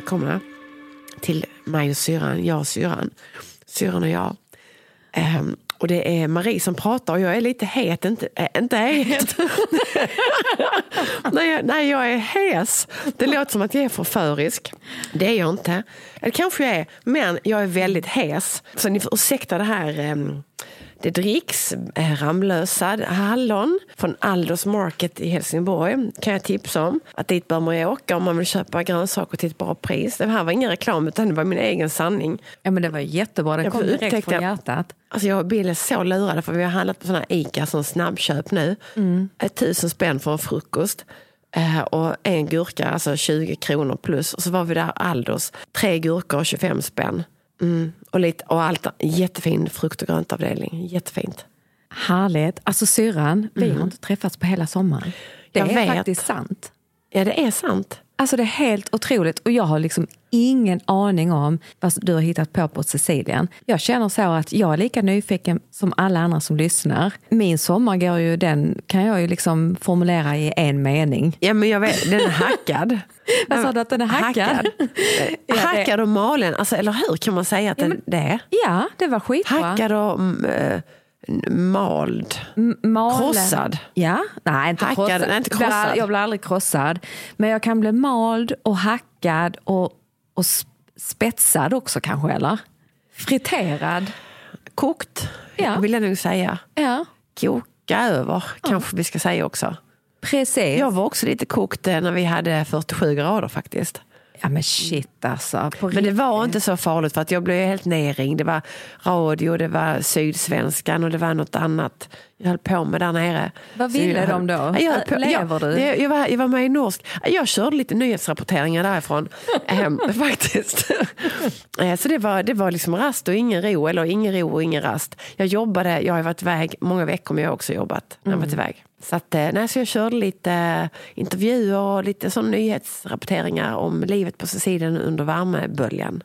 välkomna till mig och syrran, jag och syrran, syrran och jag. Ehm, och det är Marie som pratar och jag är lite het, inte, äh, inte het. nej, jag- nej, jag är hes. Det låter som att jag är förförisk. Det är jag inte. Eller kanske jag är, men jag är väldigt hes. Så ni får ursäkta det här. ehm, det dricks eh, Ramlösa hallon från Aldos Market i Helsingborg. kan jag tipsa om. Att dit bör man ju åka om man vill köpa grönsaker till ett bra pris. Det här var ingen reklam utan det var min egen sanning. Ja, men det var jättebra. Det Jag kom direkt upptäckte- från hjärtat. Alltså jag och Bill är så lurade för vi har handlat på såna här Ica som snabbköp nu. Ett tusen spänn för en frukost. Eh, och en gurka, alltså 20 kronor plus. Och så var vi där Aldos, tre gurkor och 25 spänn. Mm. Och, lite, och allt, jättefin frukt och gröntavdelning. Jättefint. Härligt. Alltså syrran, vi har inte träffats på hela sommaren. Det Jag är vet. faktiskt sant. Ja, det är sant. Alltså det är helt otroligt och jag har liksom ingen aning om vad du har hittat på på Sicilien. Jag känner så att jag är lika nyfiken som alla andra som lyssnar. Min sommar går ju, den kan jag ju liksom formulera i en mening. Ja, men jag vet, den är hackad. Vad sa du att den är hackad? Hackad, Ja, hackad och malen. Alltså, eller hur kan man säga att den, det är? Ja, det var skitbra. Hackad och mm, eh, mald. M- Malen. Krossad. Ja, nej inte Hackad, krossad. nej, inte krossad. Jag blir aldrig krossad. Men jag kan bli mald och hackad och, och sp- spetsad också kanske, eller? Friterad. Kokt, Ja. vill jag nog säga. Ja, Koka över, kanske vi ska säga också. precis. Jag var också lite kokt eh, när vi hade 47 grader faktiskt. Ja men shit alltså. Men det var inte så farligt för att jag blev helt nerringd. Det var radio, det var Sydsvenskan och det var något annat jag höll på med där nere. Vad ville de då? Ja, Jag, på, Lever jag, du? Jag, jag, var, jag var med i Norsk. Jag körde lite nyhetsrapporteringar därifrån. Ehm, faktiskt. Eh, så det var, det var liksom rast och ingen ro. Eller ingen ro och ingen rast. Jag jobbade, jag har varit iväg många veckor men jag har också jobbat när jag varit iväg. Så, att, eh, nej, så jag körde lite eh, intervjuer och lite sån nyhetsrapporteringar om livet på Sicilien under värmeböljan.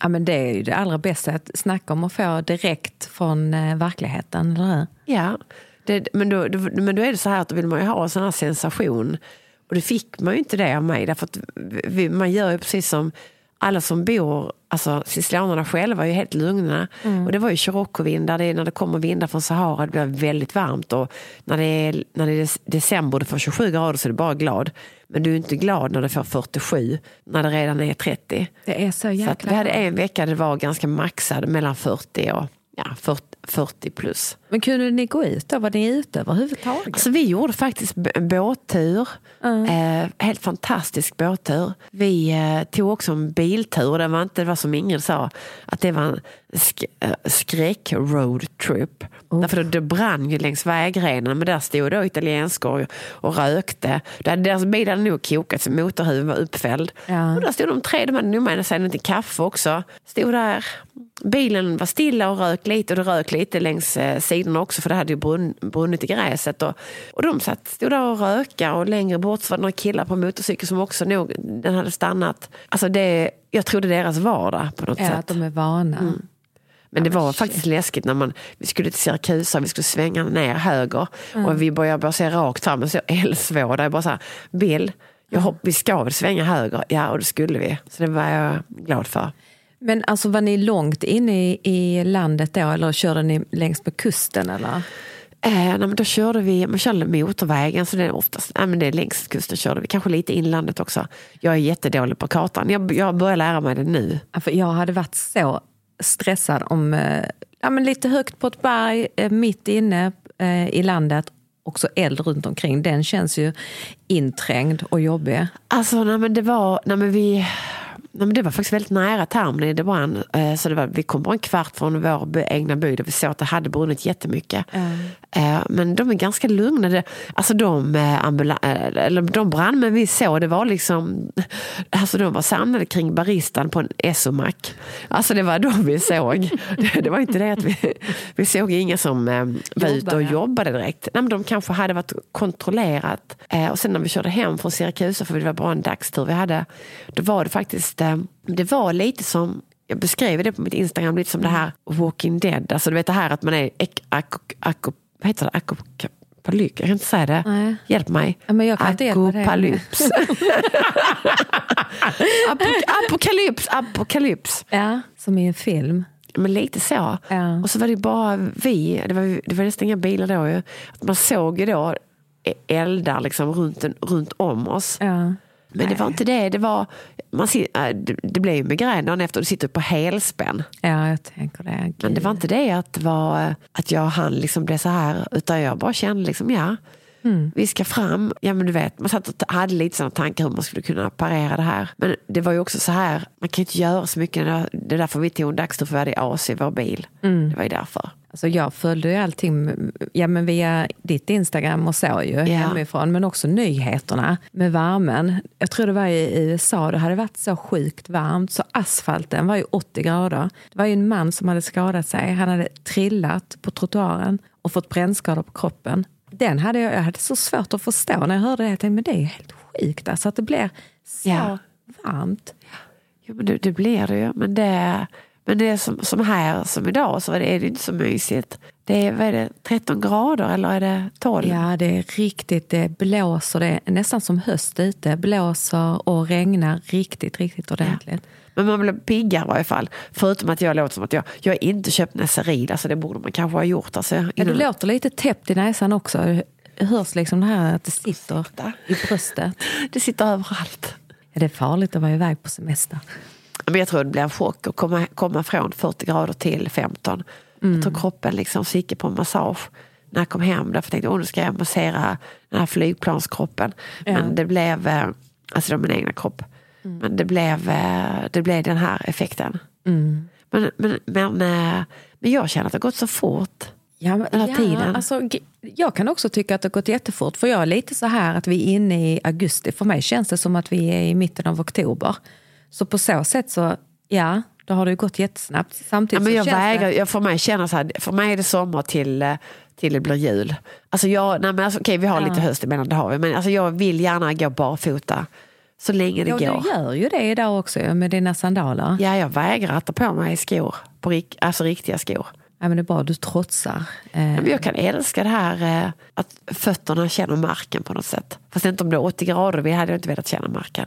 Ja men det är ju det allra bästa. Att snacka om att få direkt från eh, verkligheten, eller hur? Ja, det, men, då, då, men då är det så här att då vill man ju ha en sån här sensation. Och det fick man ju inte det av mig. Därför att vi, man gör ju precis som alla som bor, alltså sicilianerna själva är ju helt lugna. Och det var ju det är när det kommer vindar från Sahara, det blir väldigt varmt. Och när det är, när det är december det får 27 grader så är du bara glad. Men du är inte glad när det får 47, när det redan är 30. Det är så Så jäkla att vi hade en vecka det var ganska maxad mellan 40 och ja, 40, 40 plus. Men kunde ni gå ut då? Var ni ute överhuvudtaget? Alltså, vi gjorde faktiskt båttur. Eh, helt fantastisk båttur. Vi eh, tog också en biltur. Det var inte det var som Ingrid sa, att det var en sk- eh, skräck-roadtrip. Därför då, det brann ju längs vägrenen men där stod då italienskor och rökte. Där, deras bil hade nog kokat så motorhuven var uppfälld. Ja. Och där stod de tre, de hade nog med sig lite kaffe också. Stod där. Bilen var stilla och rök lite och det rök lite längs eh, sidorna också för det hade ju brunn, brunnit i gräset. Och, och de satt, stod där och röka och längre bort så var det några killar på motorcykel som också nog, den hade stannat. Alltså det, jag trodde deras vardag på något Ja, sätt. att de är vana. Men det var faktiskt läskigt när man, vi skulle till Siracusa, vi skulle svänga ner höger och vi började bara se rakt fram och så eldsvåda. Jag bara så här, Bill, jag hopp, vi ska väl svänga höger? Ja, och det skulle vi. Så det var jag glad för. Men alltså var ni långt inne i, i landet då eller körde ni längs med kusten? Eller? Eh, nej, då körde vi man körde motorvägen, så det är oftast nej, men det är längs kusten körde vi. Kanske lite inlandet också. Jag är jättedålig på kartan. Jag, jag börjar lära mig det nu. Ja, för jag hade varit så stressad om eh, ja, men lite högt på ett berg, eh, mitt inne eh, i landet och så eld runt omkring. Den känns ju inträngd och jobbig. Alltså, nej, men det var, nej, men vi, nej, men det var faktiskt väldigt nära Termini. Det brann. Eh, så det var, vi kom bara en kvart från vår egna by där vi såg att det hade brunnit jättemycket. Eh, men de är ganska lugna. Alltså de, eh, eller de brandmän vi såg, det var liksom... Alltså de var samlade kring baristan på en Esomac. Alltså det var de vi såg. det, var inte det att vi, vi såg inga som var ute och Jobbade. direkt. Nej, men de kanske hade varit kontrollerat. Och sen när vi körde hem från Siracusa, för det var bara en dagstur vi hade, då var det faktiskt, det var lite som jag beskrev det på mitt Instagram lite som det här Walking Dead. Alltså du vet det här att man är ek, ak, ak, vad heter det? Ak, apokalyps. Jag kan inte säga det. Nej. Hjälp mig. Ja, men jag kan. Apokalyps. Apok apokalyps, apokalyps. Ja, som i en film. Men lite så. Ja. Och så var det bara vi, det var, det var nästan inga bilar då ju. Att man såg ju då eldar liksom runt, runt om oss. Ja. Men det var inte det. Det, var, man, äh, det, blev ju migrän dagen efter. Du sitter på helspänn. ja, jag tänker det. Men Gud. det var inte det att, det var, att jag hann liksom bli så här. Utan jag bara kände liksom, ja, vi ska fram. Ja men du vet, man satt och hade lite sådana tankar hur man skulle kunna parera det här. Men det var ju också så här, man kan inte göra så mycket. Det är- därför vi tog en dagstur för vi hade AC i vår bil. Det var ju därför. Alltså jag följde ju allting ja, men via ditt Instagram och så ju hemifrån. Men också nyheterna med värmen. Jag tror det var i USA, det hade varit så sjukt varmt så asfalten var ju 80 grader. Det var ju en man som hade skadat sig. Han hade trillat på trottoaren och fått brännskador på kroppen. Den hade jag, jag hade så svårt att förstå när jag hörde det. Jag tänkte, men det är ju helt sjukt alltså, att det blir så Ja. varmt. Men det, det blir det ju. Men det, men det är som, som här, som idag, så är det, inte så mysigt. Det är, vad är det, 13 grader eller är det 12? Ja, det är riktigt. Det blåser. Det är nästan som höst ute. Blåser och regnar riktigt, riktigt ordentligt. Men man blir piggare i varje fall. Förutom att jag låter som att jag, jag har inte köpt Neseril. Alltså det borde man kanske ha gjort. Alltså, Ja, du innan- låter lite täppt i näsan också. Det hörs liksom det här att det sitter i bröstet. Det sitter överallt. Ja, det är farligt att vara iväg på semester. Men jag tror det blir en chock att komma, komma från 40 grader till 15. Mm. Jag tror kroppen liksom gick på en massage när jag kom hem. Därför tänkte jag att nu ska jag massera den här flygplanskroppen. Men det blev, eh, alltså det min egna kropp. Mm. Men det blev, eh, det blev den här effekten. Mm. Men, men, men, eh, men jag känner att det har gått så fort. Ja, men, Den här ja, tiden. Alltså, jag kan också tycka att det har gått jättefort. För jag är lite så här att vi är inne i augusti. För mig känns det som att vi är i mitten av oktober. Så på så sätt så, ja, då har det ju gått jättesnabbt. Samtidigt Ja, men jag vägrar, det... jag, för mig känner så här, för mig är det sommar till, eh, till det blir jul. Alltså jag, nej men alltså, okej vi har lite höst emellan, det har vi. Men alltså jag vill gärna gå barfota så länge det Ja, går. du gör ju det idag också med dina sandaler. Ja. Ja, jag vägrar att ta på mig skor, på, alltså riktiga skor. men det är bra, du trotsar. Eh, Men jag kan älska det här eh, att fötterna känner marken på något sätt. Fast inte om det är 80 grader, vi hade jag inte velat känna marken.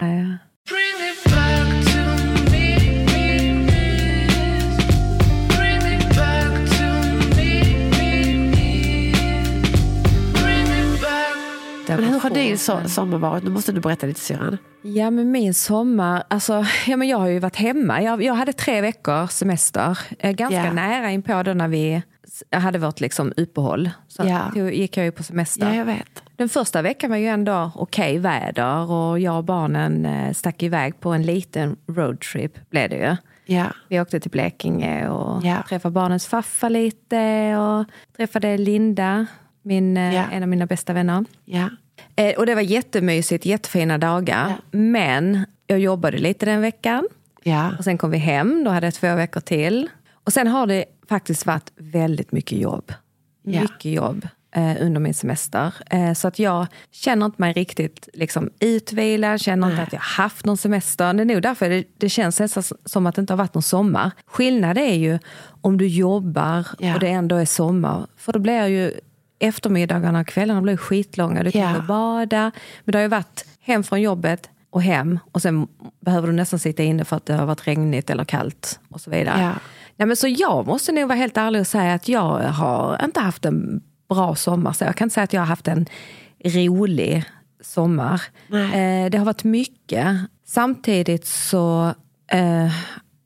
Det Men hur har din so- sommar varit? Nu måste du berätta lite syrran. Ja, men min sommar... Alltså, ja, men jag har ju varit hemma. Jag, jag hade tre veckor semester. Eh, Ganska Ja. nära inpå då när vi hade vårt liksom uppehåll. Så då gick jag ju på semester. Ja, jag vet. Den första veckan var ju ändå okej väder och jag och barnen eh, stack iväg på en liten roadtrip blev det ju. Ja. Vi åkte till Blekinge och Ja. träffade barnens faffa lite och träffade Linda, min, Ja. en av mina bästa vänner. Ja. Eh, och det var jättemysigt, jättefina dagar. Men jag jobbade lite den veckan. Ja. Och sen kom vi hem, då hade jag två veckor till. Och sen har det faktiskt varit väldigt mycket jobb. Mycket jobb eh, under min semester. Eh, så att jag känner inte mig riktigt liksom, utvilad, känner inte att jag haft någon semester. Det är nog därför det, det känns nästan som att det inte har varit någon sommar. Skillnad är ju om du jobbar Ja. och det ändå är sommar. För då blir ju eftermiddagarna och kvällarna blir skitlånga. Du kan Ja. gå och bada. Men det har ju varit hem från jobbet och hem och sen behöver du nästan sitta inne för att det har varit regnigt eller kallt och så vidare. Ja. Nej, men så jag måste nog vara helt ärlig och säga att jag har inte haft en bra sommar. Så jag kan inte säga att jag har haft en rolig sommar. Eh, det har varit mycket. Samtidigt så, eh,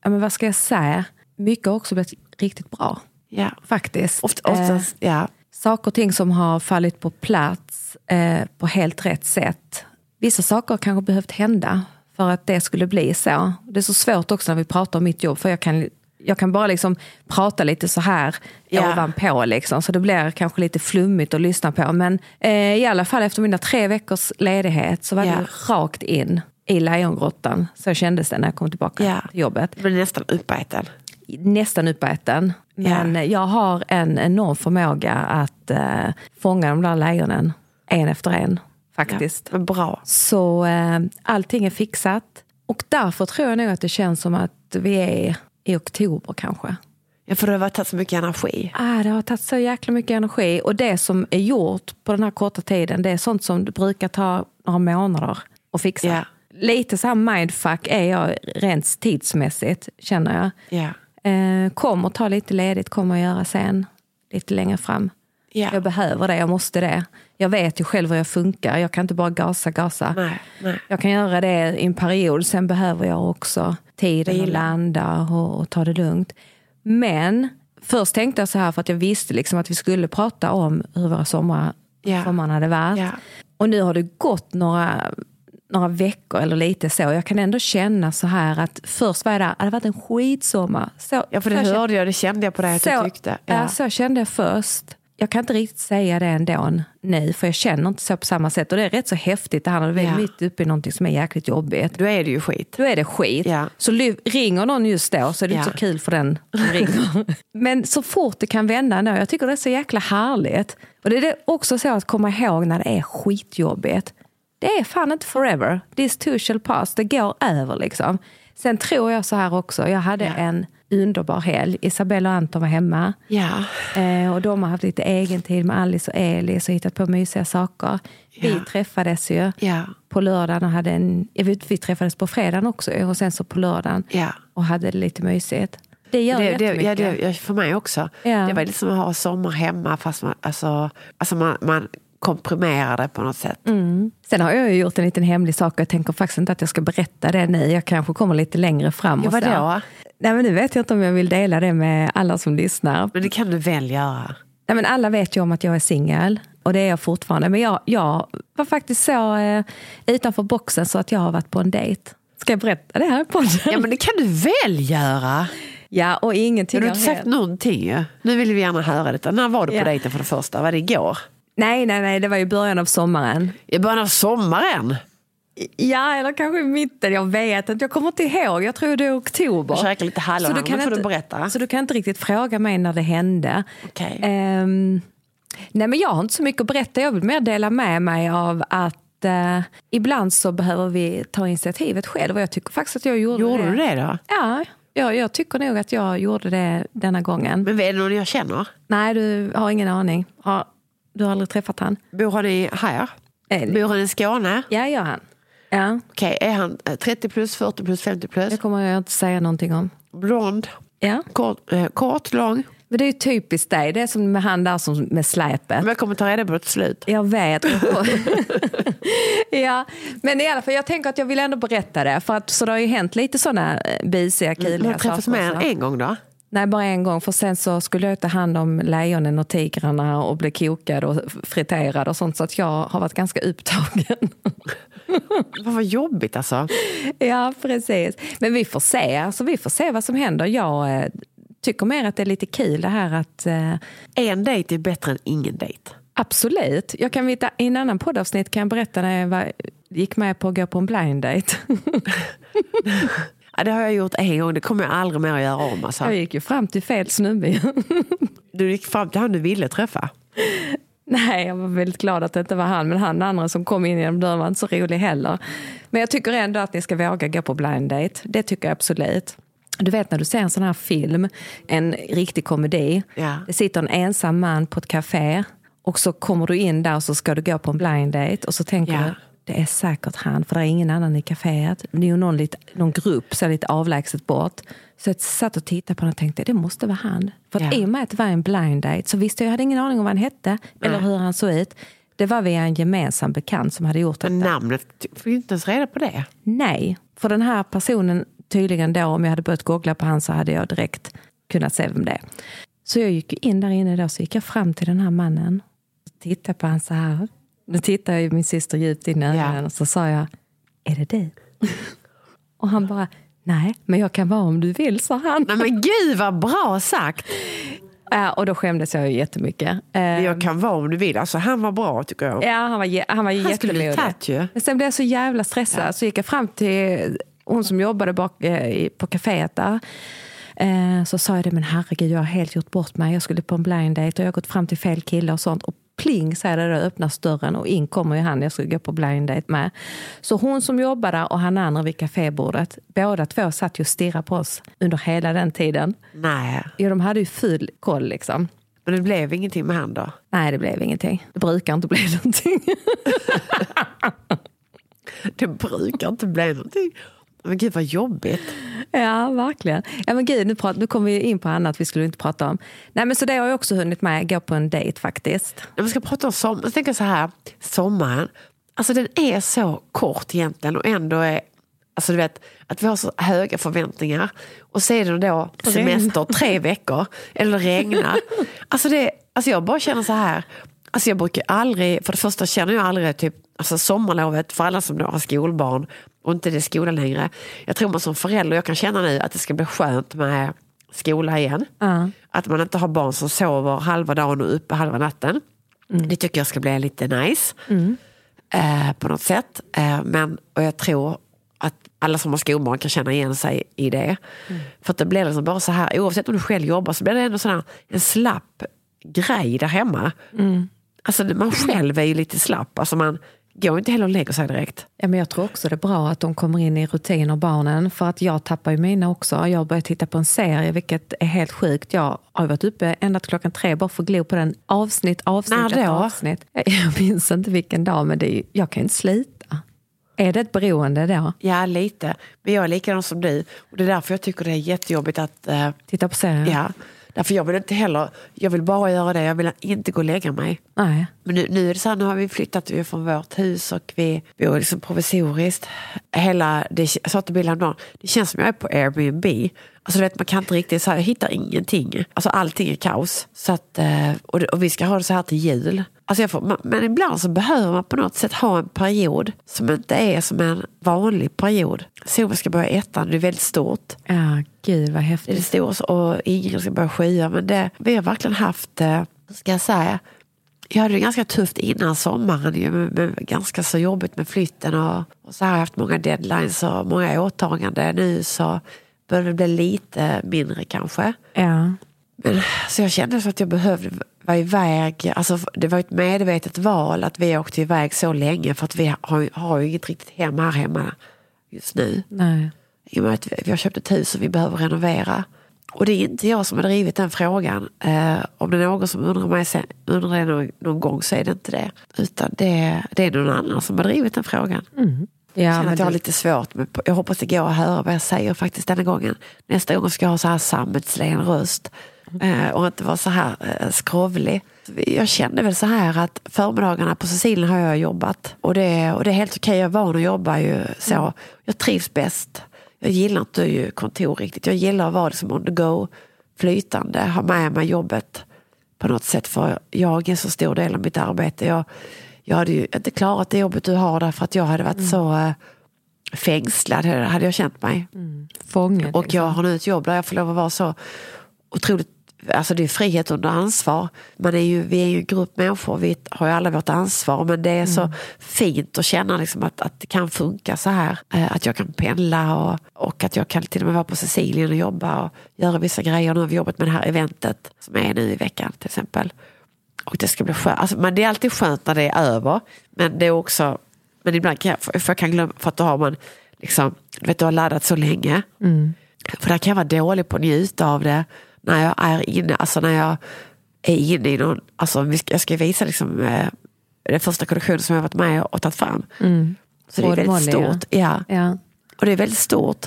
men vad ska jag säga? Mycket har också blivit riktigt bra. Ja. Faktiskt. Oft, oftast, ja. saker och ting som har fallit på plats eh, på helt rätt sätt. Vissa saker har kanske behövt hända för att det skulle bli så. Det är så svårt också när vi pratar om mitt jobb för jag kan, jag kan bara liksom prata lite så här Ja. ovanpå. Liksom, så det blir kanske lite flummigt att lyssna på. Men eh, i alla fall efter mina tre veckors ledighet så var Ja. det rakt in i lejongrottan. Så kändes det när jag kom tillbaka Ja. till jobbet Jag blir nästan uppäten. nästan uppäten. Men jag har en enorm förmåga att eh, fånga de där lejonen en efter en. Faktiskt. Men bra. Så eh, allting är fixat. Och därför tror jag nog att det känns som att vi är i oktober kanske. Ja, för det har tagit så mycket energi. Ah, det har tagit så jäkla mycket energi. Och det som är gjort på den här korta tiden, det är sånt som brukar ta några månader att fixa. Ja. Lite så här mindfuck är jag rent tidsmässigt, känner jag. Ja. Eh, kommer ta lite ledigt, kommer göra sen. Lite längre fram. Ja. Jag behöver det, jag måste det. Jag vet ju själv hur jag funkar. Jag kan inte bara gasa, gasa. Nej, nej. Jag kan göra det i en period, sen behöver jag också tiden Vila. landa och, och ta det lugnt. Men först tänkte jag så här för att jag visste liksom att vi skulle prata om hur våra sommar, Ja. sommaren hade varit. Ja. Och nu har det gått några, några veckor eller lite så. Jag kan ändå känna så här att först var jag där, det hade varit en skitsommar. Så, Ja, för det hörde jag, det kände jag på dig att så, du tyckte. Ja. så kände jag först. Jag kan inte riktigt säga det ändå nu, för jag känner inte så på samma sätt. Och det är rätt så häftigt det här när vi är Ja. mitt uppe i någonting som är jäkligt jobbigt. Då är det ju skit. Då är det skit. Ja. Så ringer någon just då så är det inte Ja. så kul för den som ringer. Men så fort det kan vända ändå, jag tycker det är så jäkla härligt. Och det är också så att komma ihåg när det är skitjobbigt. Det är fan inte forever. This too shall pass. Det går över liksom. Sen tror jag så här också, jag hade en underbar helg. Isabella och Anton var hemma. Ja. Eh, och de har haft lite egen tid med Alice och Elis och hittat på mysiga saker. Vi Ja. träffades ju Ja. på lördagen och hade en... Vi träffades på fredagen också och sen så på lördagen Ja. och hade det lite mysigt. Det gör Det, det, ja, det, för mig också. Det var lite som att ha sommar hemma fast man, alltså, alltså man, man komprimerar det på något sätt. Mm. Sen har jag ju gjort en liten hemlig sak och jag tänker faktiskt inte att jag ska berätta det nu. Jag kanske kommer lite längre fram. Ja, vadå? Nej, men nu vet jag inte om jag vill dela det med alla som lyssnar. Men det kan du väl göra? Nej, men alla vet ju om att jag är singel och det är jag fortfarande. Men jag, jag var faktiskt så eh, utanför boxen så att jag har varit på en dejt. Ska jag berätta det här på podden? Ja men det kan du väl göra? Ja, och ingenting Du har inte sagt någonting ju. Nu vill vi gärna höra detta. När var du på Ja. dejten för det första? Var det igår? Nej, nej, nej, det var i början av sommaren. I början av sommaren? Ja, eller kanske i mitten. Jag vet inte. Jag kommer inte ihåg. Jag tror det är oktober. Jag lite hallon här, nu får du berätta. Så du kan inte riktigt fråga mig när det hände. Okej. Ehm, nej, men jag har inte så mycket att berätta. Jag vill mer dela med mig av att eh, ibland så behöver vi ta initiativet själv. Och jag tycker faktiskt att jag gjorde, Gjorde det. du det då? Ja, jag, jag tycker nog att jag gjorde det denna gången. Men är det någon jag känner? Nej, du har ingen aning. Har, du har aldrig träffat han? Bor han i, här? Eh, Bor han i Skåne? Ja, gör han. Ja, Okej, är han eh, 30 plus, 40 plus, 50 plus? det kommer jag inte säga någonting om. Blond? Ja. Kort, eh, kort lång? Men det är ju typiskt dig. Det är som med han där som med släpet. Men jag kommer ta reda på det till slut. Jag vet. ja, men i alla fall, jag tänker att jag vill ändå berätta det. För att, så det har ju hänt lite sådana eh, har träffats saker mer än också. en gång då? Nej, bara en gång. För sen så skulle jag ta hand om lejonen och tigrarna och bli kokad och friterad och sånt. Så att jag har varit ganska upptagen. Vad vad jobbigt alltså. ja, precis. Men vi får se. Alltså, vi får se vad som händer. Jag eh, tycker mer att det är lite kul det här att eh, En dejt är bättre än ingen dejt. Absolut. Jag kan veta, I en annan poddavsnitt kan jag berätta när jag var, gick med på att gå på en blind date. Ja, det har jag gjort en gång, det kommer jag aldrig mer att göra om. Alltså. Jag gick ju fram till fel snubbe. Du gick fram till han du ville träffa. Nej, jag var väldigt glad att det inte var han. Men han andra som kom in genom dörren var inte så rolig heller. Men jag tycker ändå att ni ska våga gå på blind date. Det tycker jag absolut. Du vet när du ser en sån här film, en riktig komedi. Ja. Det sitter en ensam man på ett café och så kommer du in där och så ska du gå på en blind date och så tänker Ja. du, det är säkert han, för det är ingen annan i kaféet. Det är ju någon, lite, någon grupp så lite avlägset bort. Så jag satt och tittade på honom och tänkte, det måste vara han. För att Ja. i och med att det var en blind date så visste jag, jag hade ingen aning om vad han hette eller hur han såg ut. Det var via en gemensam bekant som hade gjort detta. Men namnet, fick du inte ens reda på det? Nej, för den här personen tydligen då, om jag hade börjat googla på han så hade jag direkt kunnat se vem det är. Så jag gick in där inne då, så gick jag fram till den här mannen. Tittade på han så här. Nu tittade ju min syster djupt in i ögonen Ja. och så sa jag, är det du? och han bara, nej, men jag kan vara om du vill, sa han. Nej men gud vad bra sagt! Ja, och då skämdes jag ju jättemycket. Eh, Jag kan vara om du vill. Alltså han var bra tycker jag. Ja, han var, han var Han skulle bli ju. Men sen blev jag så jävla stressad så gick jag fram till hon som jobbade bak, eh, på kaféet där. Eh, så sa jag det, men herregud jag har helt gjort bort mig. Jag skulle på en blind date och jag har gått fram till fel kille och sånt. Och pling säger det, då öppnas dörren och in kommer ju han jag skulle gå på blind date med. Så hon som jobbar där och han andra vid kafébordet, båda två satt ju och stirrade på oss under hela den tiden. Nej, Ja, de hade ju full koll liksom. men det blev ingenting med han då. Nej, det blev ingenting. Det brukar inte bli någonting. Det brukar inte bli någonting. Men gud vad jobbigt. Ja, verkligen. Ja, men gud, nu, prat, nu kommer vi in på annat vi skulle inte prata om. Nej, men så det har jag också hunnit med, gå på en dejt faktiskt. Man ska prata om sommar, jag tänker så här, sommaren. Alltså den är så kort egentligen och ändå är, alltså du vet, att vi har så höga förväntningar. Och så det då semester tre veckor, eller regnar. Alltså, det, alltså jag bara känner så här, alltså jag brukar aldrig, för det första känner jag aldrig typ, alltså sommarlovet för alla som då har skolbarn och inte det är skola längre. Jag tror man som förälder, jag kan känna nu att det ska bli skönt med skola igen. Ja. Att man inte har barn som sover halva dagen och uppe halva natten. Det tycker jag ska bli lite nice. Eh, på något sätt. Eh, men, och jag tror att alla som har skolbarn kan känna igen sig i det. För att det blir liksom bara så här, oavsett om du själv jobbar så blir det ändå sådär, en slapp grej där hemma. Alltså man själv är ju lite slapp. Alltså man går inte heller och lägger sig direkt. Ja, men jag tror också det är bra att de kommer in i rutiner, barnen. För att jag tappar ju mina också. Jag har börjat titta på en serie, vilket är helt sjukt. Jag har varit uppe ända till klockan tre bara för att glo på den. Avsnitt, avsnitt När avsnitt. Jag minns inte vilken dag, men det är, jag kan inte slita. Är det ett beroende då? Ja, lite. Men jag är likadan som du. Och det är därför jag tycker det är jättejobbigt att eh, Titta på serien? Ja, därför jag vill inte heller, jag vill bara göra det, jag vill inte gå och lägga mig. Nej. Men nu, nu är det så här, nu har vi flyttat ju från vårt hus och vi bor liksom provisoriskt. Hela, det, jag sa till Bill det känns som jag är på Airbnb. Alltså du vet, man kan inte riktigt, så här, jag hittar ingenting. Alltså allting är kaos. Så att, eh, och, och vi ska ha det så här till jul. Alltså får, men ibland så behöver man på något sätt ha en period som inte är som en vanlig period. Solen ska börja ettan, det är väldigt stort. Ja, gud vad Det är häftigt. stort och Ingrid ska börja skya. Men det, vi har verkligen haft, eh, ska jag säga, jag hade det ganska tufft innan sommaren. Ju, med, med, ganska så jobbigt med flytten och, och så har jag haft många deadlines och många åtaganden. Nu så börjar det bli lite mindre kanske. Ja. Men, så jag kände så att jag behövde vara iväg. Alltså, det var ett medvetet val att vi åkte iväg så länge för att vi har, har ju inget riktigt hem här hemma just nu. Nej. I och med att vi- har köpt ett hus och vi behöver renovera. Och det är inte jag som har drivit den frågan. Eh, om det är någon som undrar, mig sen, undrar det någon, någon gång så är det inte det. Utan det, det är någon annan som har drivit den frågan. Jag Ja, känner men att jag har lite svårt. Men jag hoppas det går att höra vad jag säger faktiskt denna gången. Nästa gång ska jag ha så här sammetslen röst. Eh, och inte vara så här eh, skrovlig. Jag kände väl så här att förmiddagarna på Sicilien har jag jobbat. Och det, och det är helt okej, jag är van att jobba ju så. Jag trivs bäst. Jag gillar inte ju kontor riktigt. Jag gillar att vara liksom on the go, flytande, ha med mig jobbet på något sätt. För jag är en så stor del av mitt arbete. Jag, jag hade ju inte klarat det jobbet du har där för att jag hade varit så eh, fängslad, hade jag känt mig. fånge. Och jag har nu ett jobb där jag får lov att vara så otroligt Alltså det är frihet under ansvar. Man är ju, vi är ju en grupp människor, vi har ju alla vårt ansvar. Men det är så fint att känna liksom att, att det kan funka så här. Eh, Att jag kan pendla och, och att jag kan till och med vara på Sicilien och jobba och göra vissa grejer. Nu har vi jobbat med det här eventet som är nu i veckan till exempel. Och det ska bli skönt. Alltså, men det är alltid skönt när det är över. Men det är också, men ibland kan jag, för jag kan glömma, för att då har man liksom, du vet du har laddat så länge. För där kan jag vara dålig på att njuta av det när jag är inne, alltså när jag är inne i någon, alltså jag ska visa liksom eh, den första kollektionen som jag varit med och tagit fram. Så det är väldigt Molly, stort. Ja. Ja. Och det är väldigt stort.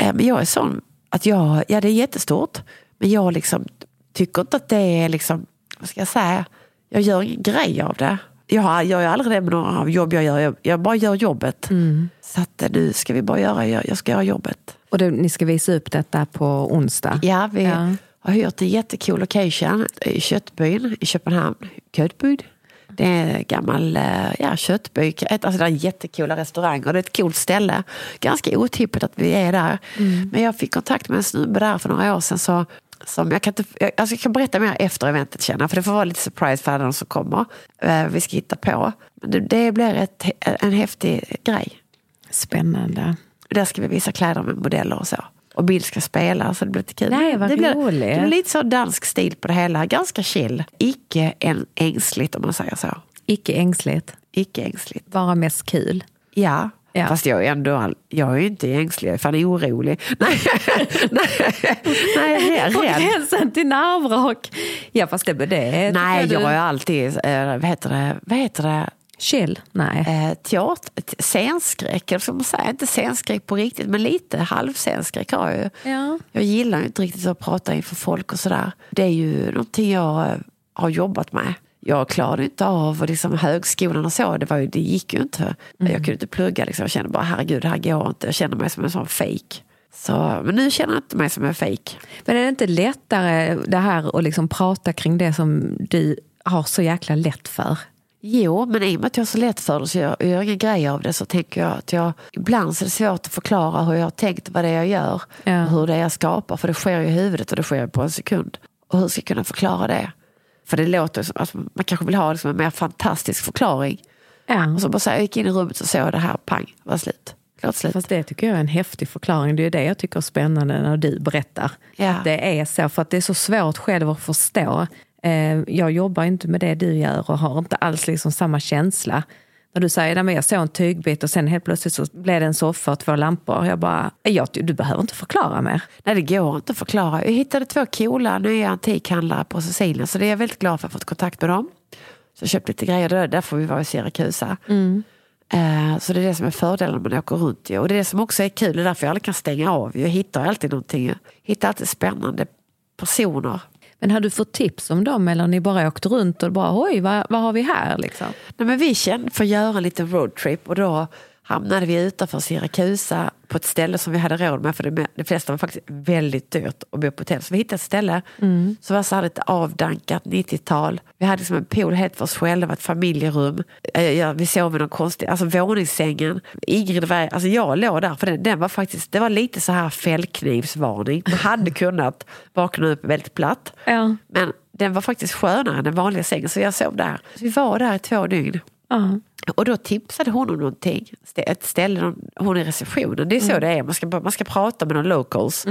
Eh, Men jag är sån att jag, ja det är jättestort. Men jag liksom tycker inte att det är liksom, vad ska jag säga, jag gör ingen grej av det. Jag gör aldrig det med några jobb jag gör, jag, jag bara gör jobbet. Så att eh, nu ska vi bara göra, jag, jag ska göra jobbet. Och det, ni ska visa upp detta på onsdag. Ja, vi Ja. har hyrt en jättecool location i Köttbyn i Köpenhamn. Köttbyn. Det är en gammal eh, ja, köttby. Alltså det är jättecoola restauranger. Det är ett coolt ställe. Ganska otippat att vi är där. Men jag fick kontakt med en snubbe där för några år sedan. Så, som jag, kan inte, jag, alltså jag kan berätta mer efter eventet känner jag, För det får vara lite surprise för alla de som kommer. Eh, vi ska hitta på. Men det, det blir ett, en häftig grej. Spännande. Där ska vi visa kläder med modeller och så. Och Bill ska spela så det blir lite kul. Nej, vad det, blir, roligt. det blir lite så dansk stil på det hela. Ganska chill. Icke en ängsligt om man säger så. Icke ängsligt, Icke ängsligt. bara mest kul. Ja. Ja. Fast jag är ändå all, jag är ju inte ängslig, jag är fan orolig. Nej, nej, nej jag På är rädd. gränsen till nervrak. Ja fast det, det Nej, jag du- är alltid, eh, vad heter det, vad heter det? Chill? Nej. Eh, teater, scenskräck, eller ska man säga, inte scenskräck på riktigt, men lite halvscenskräck har jag ju. Ja. Jag gillar ju inte riktigt att prata inför folk och sådär. Det är ju någonting jag eh, har jobbat med. Jag klarade inte av och liksom högskolan och så, det, var ju, det gick ju inte. Jag kunde inte plugga, liksom. jag kände bara herregud det här går inte. Jag kände mig som en sån fake. Så, men nu känner jag inte mig som en fake. Men är det inte lättare det här att liksom prata kring det som du har så jäkla lätt för? Jo, men i och med att jag har så lätt för det så jag gör ingen grej av det så tänker jag att jag ibland så är det svårt att förklara hur jag har tänkt vad det är jag gör Ja. och hur det är jag skapar för det sker i huvudet och det sker på en sekund. Och hur ska jag kunna förklara det? För det låter som att man kanske vill ha liksom en mer fantastisk förklaring. Ja. Och så bara så här, jag gick in i rummet och såg det här, pang, var slut. Klart slut. Fast det tycker jag är en häftig förklaring. Det är det jag tycker är spännande när du berättar. Ja. Det är så, för att det är så svårt själv att förstå. Eh, Jag jobbar inte med det du gör och har inte alls liksom samma känsla. När du säger att jag såg en tygbit och sen helt plötsligt så blev det en soffa och två lampor. Jag bara, jag, du behöver inte förklara mer. Nej, det går inte att förklara. Jag hittade två coola nya antikhandlare på Sicilien så det är jag väldigt glad för att ha fått kontakt med dem. Så jag köpte lite grejer där, där får vi vara i Siracusa. Eh, Så det är det som är fördelen när man åker runt. Och det är det som också är kul, det är därför jag aldrig kan stänga av. Jag hittar alltid någonting. Jag hittar alltid spännande personer. Men har du fått tips om dem eller ni bara åkt runt och bara oj, vad, vad har vi här liksom? Nej, men vi kände för att göra en liten roadtrip och då hamnade vi utanför Siracusa på ett ställe som vi hade råd med för det, det flesta var faktiskt väldigt dyrt att bo på hotell. Så vi hittade ett ställe som var så här lite avdankat 90-tal. Vi hade liksom en pool helt för oss själva, ett familjerum. Eh, vi sov med någon konstig, alltså våningssängen. Ingrid var, alltså jag låg där för den, den var faktiskt, det var lite så här fällknivsvarning. Man hade kunnat vakna upp väldigt platt. Ja. Men den var faktiskt skönare än den vanliga sängen så jag sov där. Så vi var där i två dygn. Ja. Och då tipsade hon om någonting, ett ställe, hon i receptionen. Det är så det är, man ska, man ska prata med någon locals.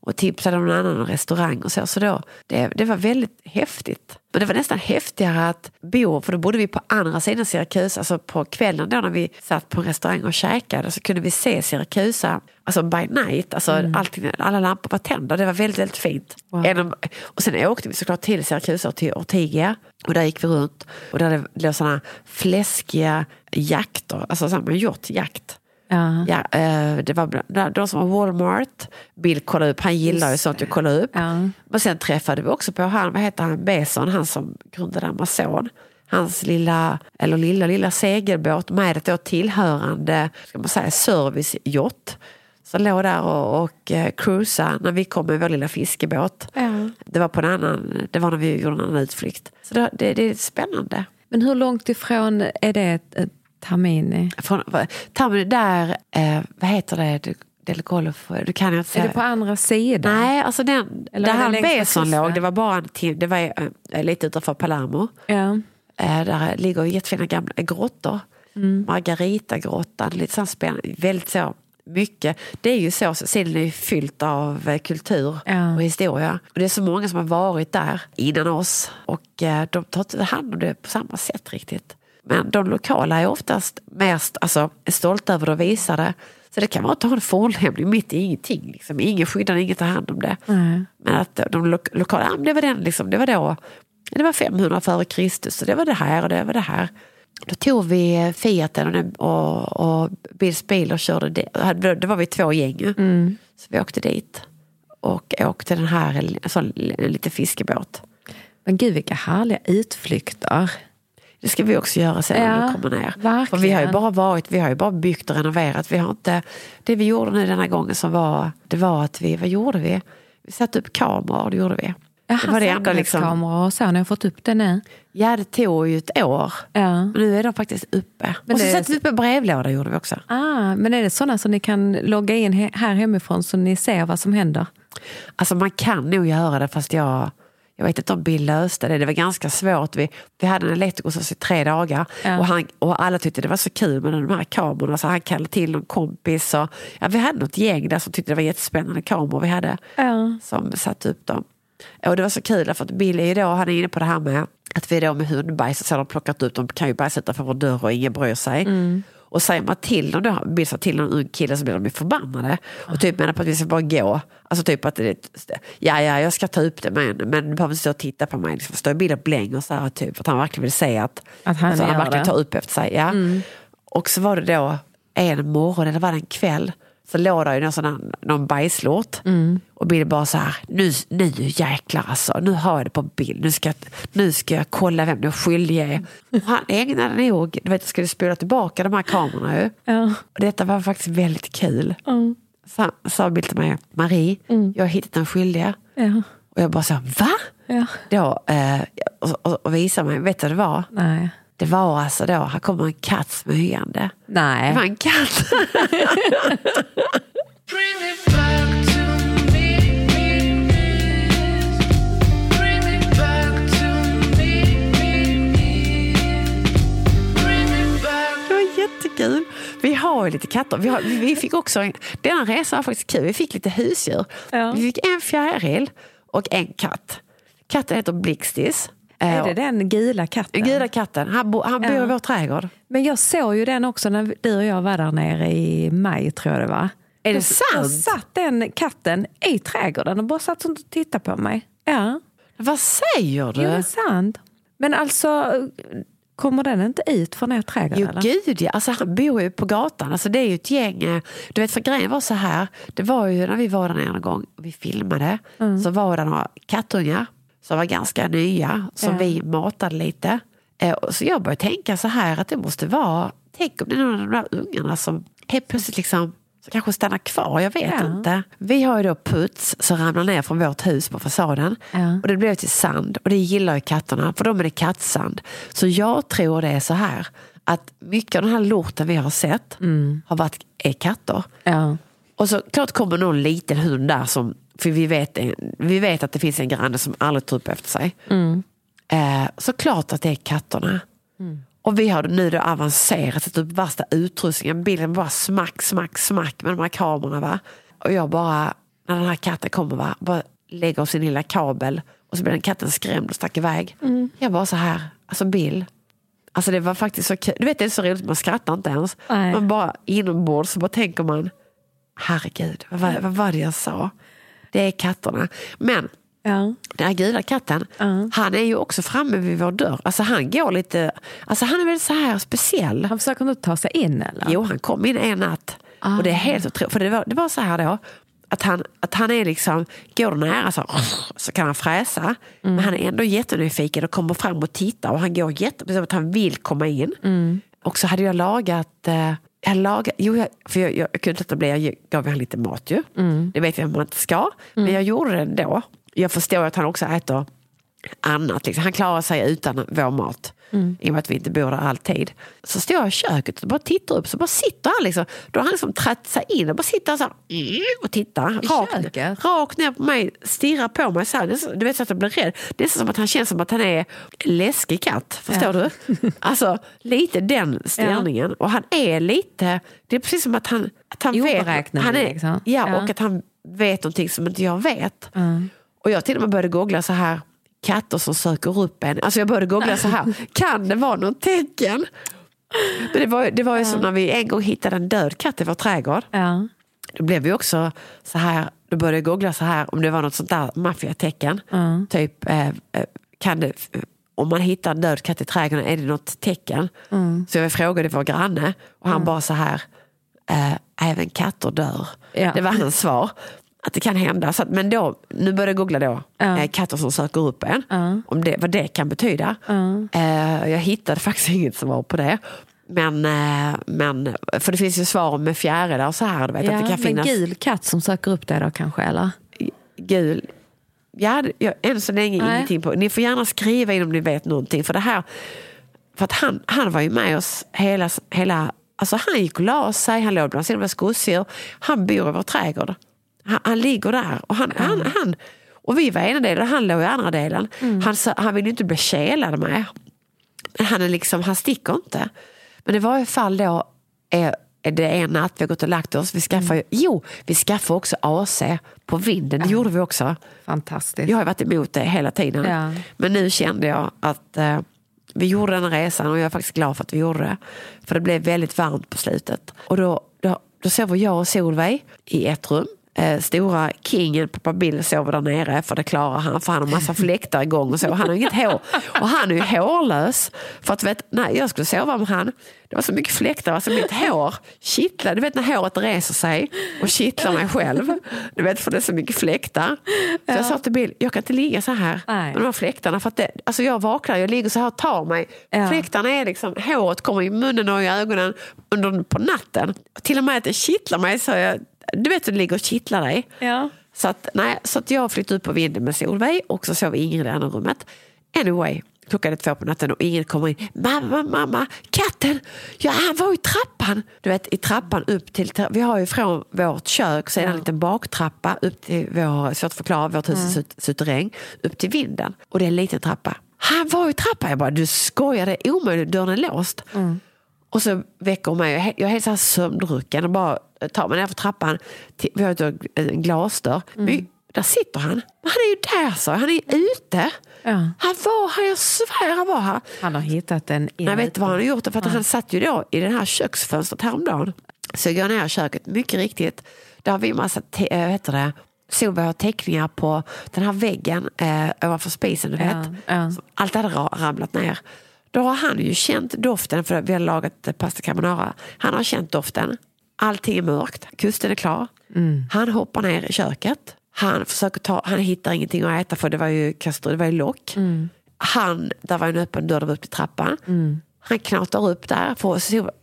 Och tipsade om någon annan restaurang och så. Så då, det, det var väldigt häftigt. Men det var nästan häftigare att bo, för då bodde vi på andra sidan Siracusa. Alltså på kvällen då när vi satt på en restaurang och käkade så kunde vi se Siracusa alltså by night. Alltså allting, alla lampor var tända. Det var väldigt, väldigt fint. Wow. Och sen åkte vi såklart till Siracusa och till Ortigia. Och där gick vi runt. Och där det låg sådana fläskiga jakter, alltså sådana hjortjakt. Ja. Ja, eh, det var de som var Walmart. Bill kollade upp, han gillar ju sånt att kolla upp. Ja. Men sen träffade vi också på han, vad heter han, Beson, han som grundade Amazon. Hans lilla, eller lilla, lilla segelbåt med ett då tillhörande, ska man säga, serviceyacht. Som låg där och, och eh, cruisade när vi kom med vår lilla fiskebåt. Ja. Det var på en annan, det var när vi gjorde en annan utflykt. Så det, det, det är spännande. Men hur långt ifrån är det Tamini? Från, ta mig där, eh, vad heter det, Del- Golf, du kan inte Är säga. det på andra sidan? Nej, alltså den, Eller där är han Beson låg, det var bara en tim- det var eh, lite utanför Palermo. Ja. Eh, där ligger jättefina gamla grottor. Mm. Margaritagrottan, lite så spännande, väldigt så mycket. Det är ju så, Sicilien är ju fyllt av eh, kultur Ja. och historia. Och det är så många som har varit där innan oss och eh, de tar inte hand om det på samma sätt riktigt. Men de lokala är oftast mest alltså, är stolta över och visar det. Så det kan vara att ha en fornlämning mitt i ingenting. Liksom. Ingen skyddar, ingen tar hand om det. Nej. Men att de lo- lokala, det var den liksom, det var då det var 500 före Kristus så det var det här och det var det här. Då tog vi Fiaten och, och, och Bills bil och körde det. Det var vi två gäng. ju. Så vi åkte dit och åkte den här en sån lite fiskebåt. Men gud vilka härliga utflykter. Det ska vi också göra sen när Ja, vi kommer ner. verkligen. För vi har ju bara varit, vi har ju bara byggt och renoverat. Vi har inte, det vi gjorde nu denna gången som var, det var att vi, vad gjorde vi? Vi satte upp kameror, det gjorde vi. Jaha, det var det enda liksom, säkerhetskameror och så, ni har fått upp det nu? ja det tog ju ett år. Ja. Men nu är de faktiskt uppe. Men och så satte vi upp en brevlåda gjorde vi också. Ah, men är det sådana som ni kan logga in här hemifrån så ni ser vad som händer? Alltså man kan nog göra det fast jag, jag vet inte om Bill löste det. Det var ganska svårt. Vi, vi hade en elektriker hos oss i tre dagar Ja. och, han, och alla tyckte det var så kul med de här kamerorna så han kallade till någon kompis. Och, ja, vi hade något gäng där som tyckte det var jättespännande kameror vi hade Ja. som satte upp dem. Och det var så kul för att Bill är ju då, han är inne på det här med att vi då med hundbajs och så har de plockat ut, de kan ju bajsa utanför vår dörr och ingen bryr sig. Och säger man till dem då, Bill till någon ung kille så blir de ju förbannade. Och typ menar på att vi ska bara gå. Alltså typ att det ja ja jag ska ta upp det men, men du behöver inte stå och titta på mig. Liksom, står Bill och blänger så här typ. Att han verkligen vill se att, Att han alltså, han verkligen det. tar upp efter sig. Ja. Och så var det då en morgon eller var det en kväll så låg det ju någon, sån någon bajslort. Och Bill bara så här, nu, nu jäklar alltså, nu har jag det på bild. Nu ska, nu ska jag kolla vem den skyldige är. Och han ägnade nog, du vet jag skulle spola tillbaka de här kamerorna ju. Ja. Och detta var faktiskt väldigt kul. Mm. Så sa Bill till mig, Marie, jag har hittat den skyldige. Ja. Och jag bara så, här, va? Ja. Då, eh, och, och, och visade mig, vet du vad det var? Nej. Det var alltså då, här kommer en katt smygande. Det var Nej. en katt. Jättekul. Vi har ju lite katter. Vi, har, vi vi fick också, en, denna resa var faktiskt kul. Vi fick lite husdjur. Ja. Vi fick en fjäril och en katt. Katten heter Blixtis. Är Eh, det den gula katten? Gula katten. Han, bo, han bor Ja. i vår trädgård. Men jag såg ju den också när du och jag var där nere i maj tror jag det var. Är det Då- Då sant? satt den katten i trädgården och bara satt och tittade på mig. Ja, Vad säger du? jo, det är sant. Men alltså, kommer den inte ut från er trädgård? Jo eller? gud ja, alltså, han bor ju på gatan. Alltså, det är ju ett gäng. eh, Du vet för grejen var så här. Det var ju när vi var där en gång och vi filmade. Så var det några kattungar som var ganska nya. Som Ja. vi matade lite. Eh, Så jag började tänka så här att det måste vara. Tänk om det är någon av de där ungarna som helt plötsligt liksom som kanske stannar kvar, jag vet Ja. inte. Vi har ju då puts som ramlar ner från vårt hus på fasaden. Ja. Och det blev till sand och det gillar ju katterna för de är det kattsand. Så jag tror det är så här att mycket av den här lorten vi har sett har varit är katter. Ja. Och så klart kommer någon liten hund där som, för vi vet, vi vet att det finns en granne som aldrig tar upp efter sig. Eh, så klart att det är katterna. Och vi har nu då avancerat, satt upp värsta utrustningen, bilden bara smack, smack, smack med de här kamerorna. Va? Och jag bara, när den här katten kommer, va? bara lägger sin lilla kabel och så blir den katten skrämd och stack iväg. Jag bara så här, alltså Bill, Alltså det var faktiskt så kul. Du vet det är så roligt, man skrattar inte ens. Nej. Man bara inombords så bara tänker man, herregud, vad, vad var det jag sa? Det är katterna. Men Ja. den här gula katten, Ja. han är ju också framme vid vår dörr. Alltså han går lite, alltså han är väl så här speciell. Han försöker inte ta sig in eller? Jo, han kom in en natt. Och det är helt otroligt. För det var, det var så här då. Att han, att han är liksom, går nära så, så kan han fräsa. Men han är ändå jättenyfiken och kommer fram och tittar. Och han går jätte, som att han vill komma in. Och så hade jag lagat, eh, jag lagat jo, jag, för jag, jag, jag kunde inte bli, jag gav honom lite mat ju. Det vet jag att man inte ska. Men jag gjorde det ändå. Jag förstår att han också äter annat. Liksom. Han klarar sig utan vår mat. I och med att vi inte bor där alltid. Så står jag i köket och bara tittar upp. Så bara sitter han liksom. Då har han liksom trätt sig in och bara sitter så här, mm, och tittar. Rakt, rakt ner på mig. Stirrar på mig. Så här, du vet så att jag blir rädd. Det är som att han känns som att han är läskig katt. Förstår du? Alltså lite den ställningen. Och han är lite, det är precis som att han, att han vet. Han är, liksom. ja, Ja. och att han vet någonting som inte jag vet. Mm. Och jag till och med började googla så här, katter som söker upp en. Alltså jag började googla så här, kan det vara något tecken? Men det var, det var ju som när vi en gång hittade en död katt i vår trädgård. Ja. Då blev vi också så här, då började jag googla så här om det var något sånt där maffiatecken. Mm. Typ eh, eh, kan det, om man hittar en död katt i trädgården, är det något tecken? Så jag frågade vår granne och han bara så här, eh, även katter dör. Ja. Det var hans svar. Att det kan hända. Så att, men då, nu började jag googla då, Ja. eh, katter som söker upp en. Ja. Om det, vad det kan betyda. Eh, jag hittade faktiskt inget svar på det. Men, eh, men, för det finns ju svar med fjärilar och så här. Du vet, Ja, att det kan men finnas gul katt som söker upp dig då kanske eller? gul. Ja, jag, än så länge Nej. ingenting på. Ni får gärna skriva in om ni vet någonting. För det här, för att han, han var ju med oss hela, hela alltså han gick och la sig, han låg bland sina skogsdjur. Han bor i vår trädgård. Han, han ligger där. Och, han, han, han, och vi var ena delen och han låg i andra delen. Han, sa- han vill ju inte bli kelad med. Men han, är liksom, han sticker inte. Men i varje fall då är, är det en natt vi har gått och lagt oss. Vi skaffar, ju, jo, vi skaffar också AC på vinden. Det gjorde vi också. Fantastiskt. Jag har varit emot det hela tiden. Ja. Men nu kände jag att eh, vi gjorde den resan och jag är faktiskt glad för att vi gjorde det. För det blev väldigt varmt på slutet. Och då, då, då sover jag och Solveig i ett rum. Eh, stora kingen pappa Bill sover där nere för det klarar han för han har massa fläktar igång och så. Han har inget hår och han är ju hårlös. För att vet, när jag skulle sova med han, det var så mycket fläktar, alltså mitt hår kittlade. Du vet när håret reser sig och kittlar mig själv. Du vet för det är så mycket fläktar. Så jag sa till Bill, jag kan inte ligga så här Nej. med de här fläktarna. För att det, alltså jag vaknar, jag ligger så här och tar mig. Ja. Fläktarna är liksom, håret kommer i munnen och i ögonen under, på natten. Till och med att det kittlar mig. Så jag, du vet, du ligger och kittlar dig. Ja. Så, att, nej, så att jag flyttade upp på vinden med Solveig och så sov Ingrid i det andra rummet. Anyway, klockan är två på natten och Ingrid kommer in. Mamma, mamma, katten! Ja, han var i trappan. Du vet, i trappan upp till... Vi har ju från vårt kök så är det en liten baktrappa upp till vår, svårt att förklara, vårt hus är suterräng, upp till vinden. Och det är en liten trappa. Han var i trappan. Jag bara, du skojar, det är omöjligt, dörren är låst. Och så väcker hon mig. Jag är helt så sömndrucken och bara tar mig ner för trappan. Till, vi har en glasdörr. Men där sitter han. Men han är ju där, så Han är ute. Ja. Han var här, jag svär han var här. Han har hittat en Jag vet inte vad han har gjort. För att han satt ju då i det här köksfönstret häromdagen. Så jag går ner i köket, mycket riktigt. Där har vi massa te- äh, heter det? Solveig har teckningar på den här väggen eh, ovanför spisen. Du vet. Ja, ja. Allt hade ra- ramlat ner. Då har han ju känt doften, för vi har lagat pasta carbonara. Han har känt doften. Allting är mörkt, kusten är klar. Han hoppar ner i köket. Han försöker ta, han hittar ingenting att äta för det var ju kastrull, det var ju lock. Han, där var en öppen dörr, upp till trappan. Han knatar upp där, för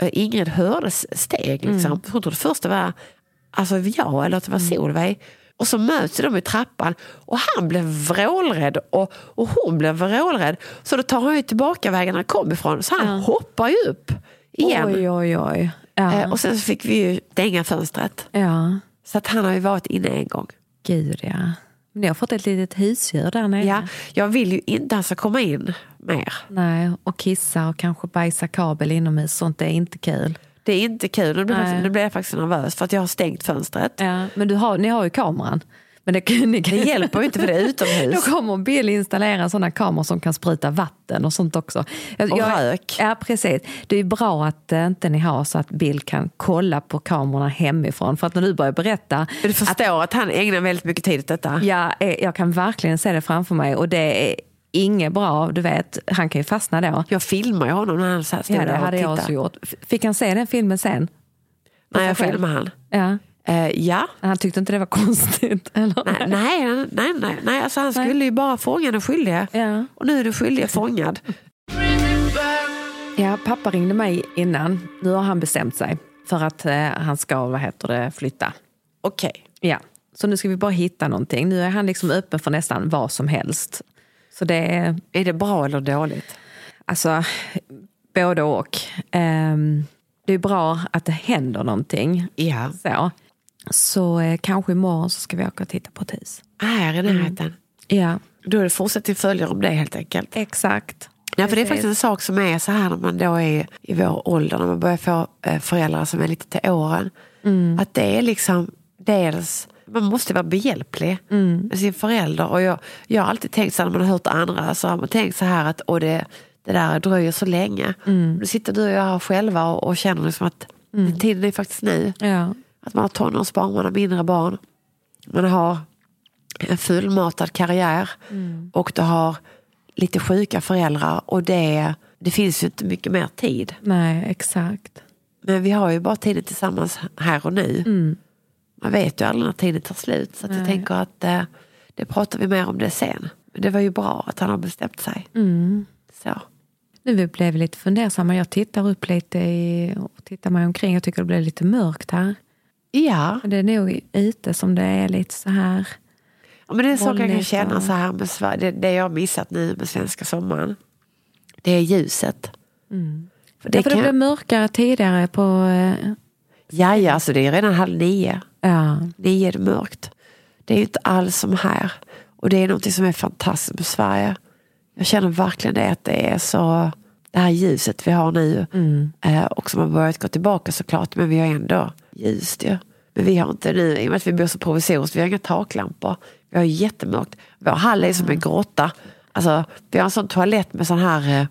eh, Ingrid hörde steg. Liksom. Hon trodde först det var alltså, jag eller att det var Solveig. Och så möts de i trappan och han blev vrålrädd och, och hon blev vrålrädd. Så då tar han ju tillbaka vägen han kom ifrån. Så han hoppar ju upp igen. Oj, oj, oj. Ja. Eh, och sen så fick vi ju stänga fönstret. ja. Så att han har ju varit inne en gång. Gud, ja. Ni har fått ett litet husdjur där nere. Ja, jag vill ju inte att han ska komma in mer. Nej, och kissa och kanske bajsa kabel inomhus. Sånt är inte kul. Det är inte kul. Nu blir, jag, nu blir jag faktiskt nervös för att jag har stängt fönstret. Ja, men du har, ni har ju kameran. Men det, ni kan, Det hjälper ju inte för det är Då utomhus. kommer Bill installera sådana kameror som kan spruta vatten och sånt också. Jag- Och jag- rök. Ja, precis. Det är bra att eh, inte ni har så att Bill kan kolla på kamerorna hemifrån. För att när du börjar berätta, Du förstår att han ägnar väldigt mycket tid åt detta. ja, eh, jag kan verkligen se det framför mig och det är inget bra, du vet, han kan ju fastna då. Jag filmar ju honom när han stod Ja, det där och hade jag också gjort. Fick han se den filmen sen? Nej, jag filmar han. Ja. Eh, ja. Han tyckte inte det var konstigt? Eller? Nej, nej, nej, nej, nej. Alltså, han skulle ju bara fånga den skyldige. Ja. Och nu är den skyldige fångad. Ja, pappa ringde mig innan. Nu har han bestämt sig för att eh, han ska vad heter det, flytta. Okej. Ja, så nu ska vi bara hitta någonting. Nu är han liksom öppen för nästan vad som helst. Så det är Är det bra eller dåligt? alltså både och. Ehm, det är bra att det händer någonting. Ja. Så, så eh, kanske imorgon så ska vi åka och titta på ett hus. Här i närheten. Ja, Då är det fortsättning följer om det helt enkelt. exakt. Ja, för det är faktiskt en sak som är så här när man då är i vår ålder, när man börjar få eh, föräldrar som är lite till åren. Att det är liksom dels, man måste vara behjälplig med sin förälder. Och jag, jag har alltid tänkt så här, när man har hört andra, så har man tänkt så här att och det, det där dröjer så länge. Nu sitter du och jag här själva och, och känner liksom att tiden är faktiskt nu. Ja. Att man har tonårsbarn, man har mindre barn. Man har en fullmatad karriär. Och du har lite sjuka föräldrar och det, det finns ju inte mycket mer tid. Nej, exakt. Men vi har ju bara tiden tillsammans här och nu. Mm. Man vet ju aldrig när tiden tar slut. Så att jag tänker att eh, det pratar vi mer om det sen. Men det var ju bra att han har bestämt sig. Mm. Så. Nu blev vi lite fundersamma. Jag tittar upp lite i, och tittar mig omkring. Jag tycker det blev lite mörkt här. Ja, Det är nog ute som det är lite så här. ja men det är så jag kan känna så här med Sverige. Det, det jag har missat nu med svenska sommaren. Det är ljuset. För det Ja, för det kan, blev mörkare tidigare på... eh, ja, ja, alltså det är redan halv nio. Ja, Nio är det mörkt. Det är ju inte alls som här. Och det är något som är fantastiskt med Sverige. Jag känner verkligen det att det är så, det här ljuset vi har nu. Eh, och som har börjat gå tillbaka såklart, men vi har ändå ljust ju. Men vi har inte nu, i och med att vi bor så provisoriskt, vi har inga taklampor. Vi har jättemörkt. Vår hall är som en grotta. Alltså, vi har en sån toalett med sån här, eh,